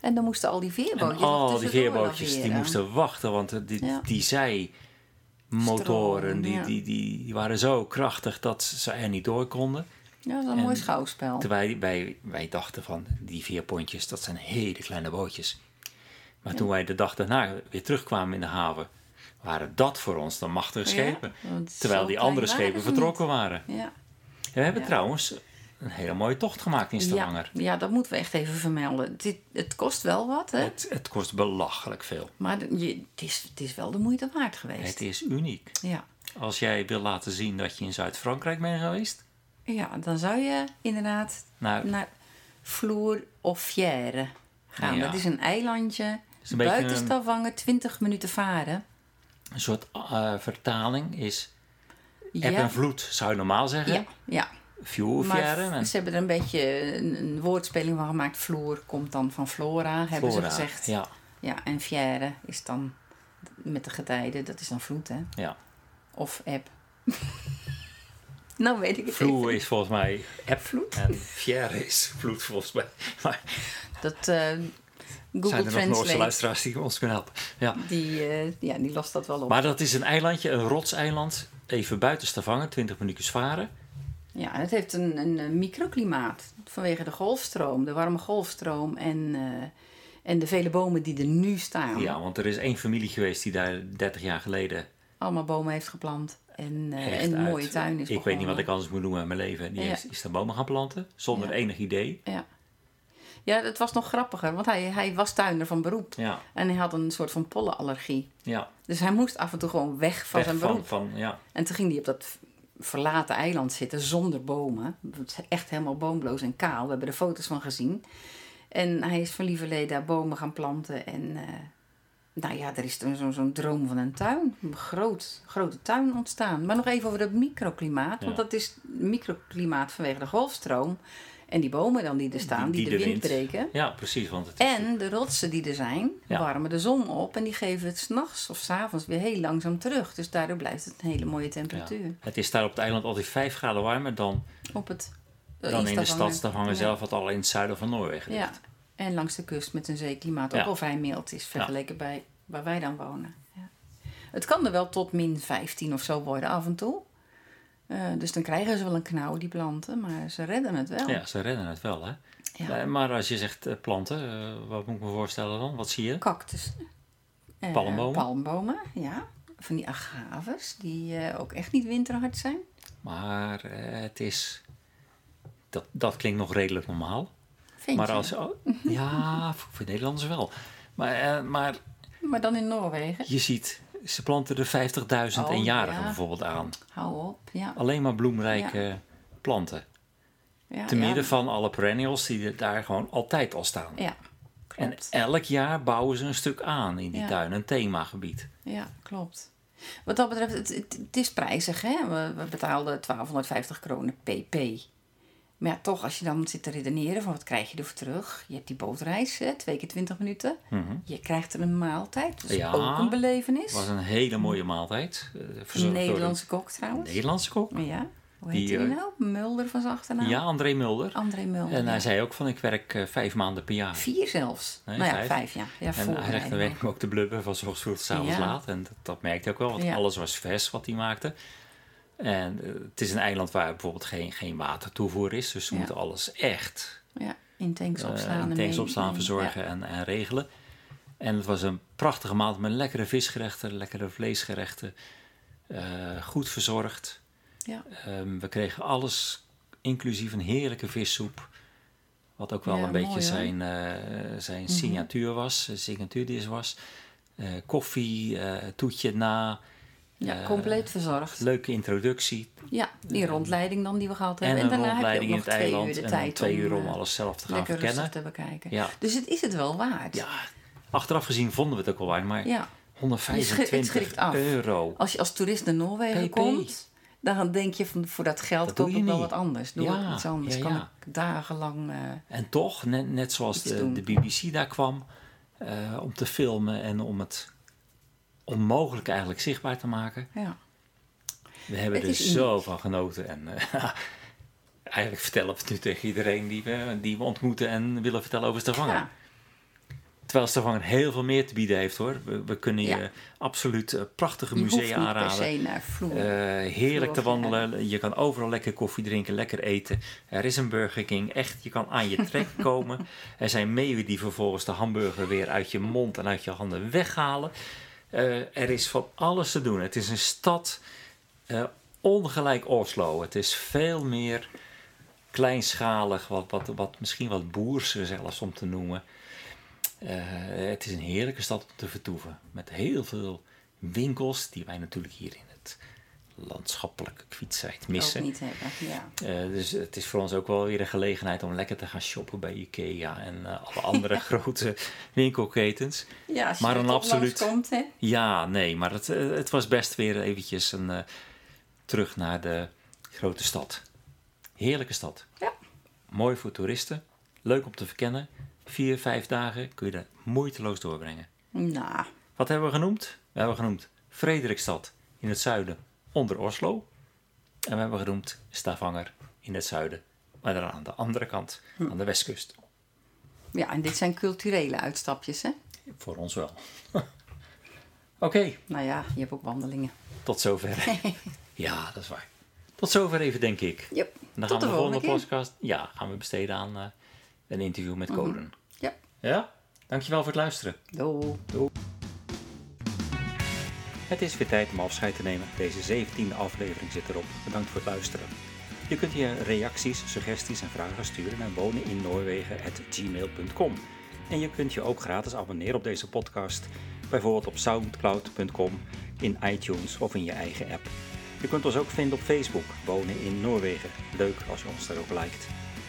En dan moesten al die En veerbootjes nog al die veerbootjes die moesten wachten, want de- die, Ja. die zijmotoren Stroom, die, ja. die, die, die waren zo krachtig dat ze er niet door konden. Ja, dat is een En mooi schouwspel. Terwijl wij, wij dachten van die veerpontjes, dat zijn hele kleine bootjes. Maar toen wij de dag daarna weer terugkwamen in de haven, waren dat voor ons de machtige schepen. Terwijl die andere schepen vertrokken waren. Ja. En we hebben Ja. trouwens een hele mooie tocht gemaakt in Stavanger. Ja, ja, dat moeten we echt even vermelden. Het, het kost wel wat, hè? Het, het kost belachelijk veel. Maar je, het, is, het is wel de moeite waard geweest. Het is uniek. Ja. Als jij wil laten zien dat je in Zuid-Frankrijk bent geweest, ja, dan zou je inderdaad nou, naar Floer of Fière gaan. Ja. Dat is een eilandje is een buiten een- Stavanger, 20 minuten varen. een soort eh, vertaling is eb Ja, en vloed, zou je normaal zeggen. ja, ja. Fjord, en ze hebben er een beetje een, een woordspeling van gemaakt. Floer komt dan van Flora, hebben flora. ze gezegd. Ja, Ja, en Fière is dan met de getijden, dat is dan vloed, hè? ja. Of eb. nou weet ik het Vloer is volgens mij eb Vloed? en fjärde is vloed volgens mij. Maar Dat eh, Google zijn er nog Noorse Translate, luisteraars die ons kunnen helpen? Ja. die, eh, ja, die lost dat wel op. Maar dat is een eilandje, een rotseiland, even buiten Stavanger, 20 minuutjes varen. Ja, en het heeft een, een, microklimaat vanwege de golfstroom, de warme golfstroom en, eh, en de vele bomen die er nu staan. Ja, want er is één familie geweest die daar 30 jaar geleden Allemaal bomen heeft geplant en, eh, en een uit- mooie tuin is Ik weet niet wat ik anders moet doen met mijn leven. Die is, is daar bomen gaan planten, zonder enig idee. Ja. ja, het was nog grappiger, want hij, hij was tuinder van beroep. Ja, En hij had een soort van pollenallergie. ja. Dus hij moest af en toe gewoon weg van Weg zijn beroep. van, ja. En toen ging hij op dat verlaten eiland zitten zonder bomen. Het is echt helemaal boomloos en kaal. We hebben er foto's van gezien. En hij is van lieverlee daar bomen gaan planten. En eh, nou ja, er is zo'n droom van een tuin. Een groot, grote tuin ontstaan. Maar nog even over het microklimaat. Want Ja. dat is microklimaat vanwege de golfstroom. En die bomen dan die er staan, die, de wind breken. Ja, precies. Want het is En de rotsen die er zijn, Ja. warmen de zon op en die geven het s'nachts of s'avonds weer heel langzaam terug. Dus daardoor blijft het een hele mooie ja. temperatuur. Het is daar op het eiland altijd 5 graden warmer dan, Op het dan in de stad Stavanger Ja. zelf, wat al in het zuiden van Noorwegen Ja, ligt. En langs de kust met een zeeklimaat ook al vrij mild is vergeleken bij waar wij dan wonen. Ja. Het kan er wel tot min 15 of zo worden af en toe. Eh, dus dan krijgen ze wel een knauw, die planten, maar ze redden het wel. Ja, ze redden het wel, hè. Ja. Maar als je zegt eh, planten, eh, wat moet ik me voorstellen dan? Wat zie je? Cactus. Palmbomen? Palmbomen, ja. Van die agaves, die ook echt niet winterhard zijn. Maar het is... Dat, dat klinkt nog redelijk normaal. Vind maar je? als... oh, ja, voor Nederlanders wel. Maar, eh, maar Maar dan in Noorwegen. je ziet, ze planten er 50.000 Oh, eenjarigen ja. bijvoorbeeld aan. Hou op, ja. Alleen maar bloemrijke planten. ja Te midden van alle perennials die daar gewoon altijd al staan. Ja, en klopt. elk jaar bouwen ze een stuk aan in die tuin, een themagebied. Ja, klopt. Wat dat betreft, het, het, het is prijzig, hè? We, we betaalden 1250 kronen pp. Maar ja, toch, als je dan zit te redeneren van wat krijg je ervoor terug? Je hebt die bootreis, hè, twee keer 20 minuten. Mhm. Je krijgt er een maaltijd, Ja. ook een belevenis. Was een hele mooie maaltijd. eh, Een door Nederlandse kok een trouwens. Nederlandse kok. Ja, hoe heet Die, die, eh, nou? Mulder van zijn achternaam? Ja, André Mulder. André Mulder. En hij zei ook van ik werk eh, vijf maanden per jaar. Vier zelfs. Nee, nou ja, vijf. vijf, ja. ja En hij zegt, dan werk ik ook te blubben van vroeg tot 's avonds Ja. laat. En dat, dat merkte ook wel, want alles was vers wat hij maakte. En eh, het is een eiland waar bijvoorbeeld geen, geen watertoevoer is. Dus ze Ja. moeten alles echt Ja, in tanks eh, opslaan. in tanks opslaan, verzorgen en, en regelen. En het was een prachtige maand met lekkere visgerechten, lekkere vleesgerechten. eh, goed verzorgd. Ja. Ehm, we kregen alles, inclusief een heerlijke vissoep. Wat ook wel een beetje mooi, zijn, zijn Mhm. signatuur was, signatuurdis was. Koffie, toetje na. Ja, eh, compleet verzorgd. Leuke introductie. Ja, die rondleiding dan die we gehad hebben. En daarna heb je nog twee eiland. uur de En tijd twee uur om, om eh, alles zelf te gaan lekker verkennen. te bekijken. Ja. Dus het is het wel waard. ja, achteraf gezien vonden we het ook wel waard. Maar Ja. 125 het schrikt af. euro. Als je als toerist naar Noorwegen PP. komt, dan denk je van voor dat geld Dat koop ik wel wat anders. Doe Ja, ik iets anders. ja, kan ik dagenlang. eh, En toch, net, net zoals de, BBC daar kwam eh, om te filmen en om het onmogelijk eigenlijk zichtbaar te maken. ja. We hebben Het er uniek. zo van genoten. En eh, eigenlijk vertellen we het nu tegen iedereen die we, die we ontmoeten en willen vertellen over Stavanger. Ja. Terwijl Stavanger heel veel meer te bieden heeft hoor. We, we kunnen je absoluut eh, prachtige Je musea aanraden. vloer. Eh, heerlijk te wandelen. Je kan overal lekker koffie drinken, lekker eten. Er is een Burger King. Echt, je kan aan je trek komen. Er zijn meeuwen die vervolgens de hamburger weer uit je mond en uit je handen weghalen. Eh, er is van alles te doen. Het is een stad eh, ongelijk Oslo. Het is veel meer kleinschalig, wat, wat, wat, misschien wat boerser zelfs om te noemen. Eh, het is een heerlijke stad om te vertoeven. Met heel veel winkels die wij natuurlijk hier in landschappelijke kwietzijd missen. Ook niet hebben, ja. Eh, dus het is voor ons ook wel weer een gelegenheid om lekker te gaan shoppen bij Ikea en eh, alle andere grote winkelketens. Ja, als je Maar een absoluut- langskomt, hè. Ja, nee, maar het, eh, het was best weer eventjes een, terug naar de grote stad. Heerlijke stad. Ja. Mooi voor toeristen. Leuk om te verkennen. Vier, vijf dagen kun je er moeiteloos doorbrengen. Nou, Wat hebben we genoemd? We hebben genoemd Frederikstad in het zuiden onder Oslo. En we hebben genoemd Stavanger in het zuiden, maar dan aan de andere kant, aan de westkust. ja, en dit zijn culturele uitstapjes, hè. Voor ons wel. Oké, Nou ja, je hebt ook wandelingen. tot zover. ja, dat is waar. Tot zover even, denk ik. Yep. Dan Tot gaan we de de volgende volgende podcast ja, gaan we besteden aan eh, een interview met Coden. Ja. Ja? Dankjewel voor het luisteren. Doei. Het is weer tijd om afscheid te nemen. Deze 17e aflevering zit erop. Bedankt voor het luisteren. Je kunt je reacties, suggesties en vragen sturen naar woneninnoorwegen.gmail.com. En je kunt je ook gratis abonneren op deze podcast, bijvoorbeeld op soundcloud.com, in iTunes of in je eigen app. Je kunt ons ook vinden op Facebook, Wonen in Noorwegen. Leuk als je ons daar ook liked.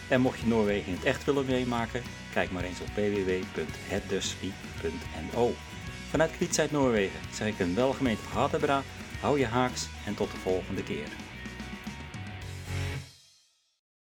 En mocht je Noorwegen in het echt willen meemaken, kijk maar eens op www.hetdusvie.no. Vanuit Kwietzijd Noorwegen zeg ik een welgemeend hadebra, hou je haaks en tot de volgende keer.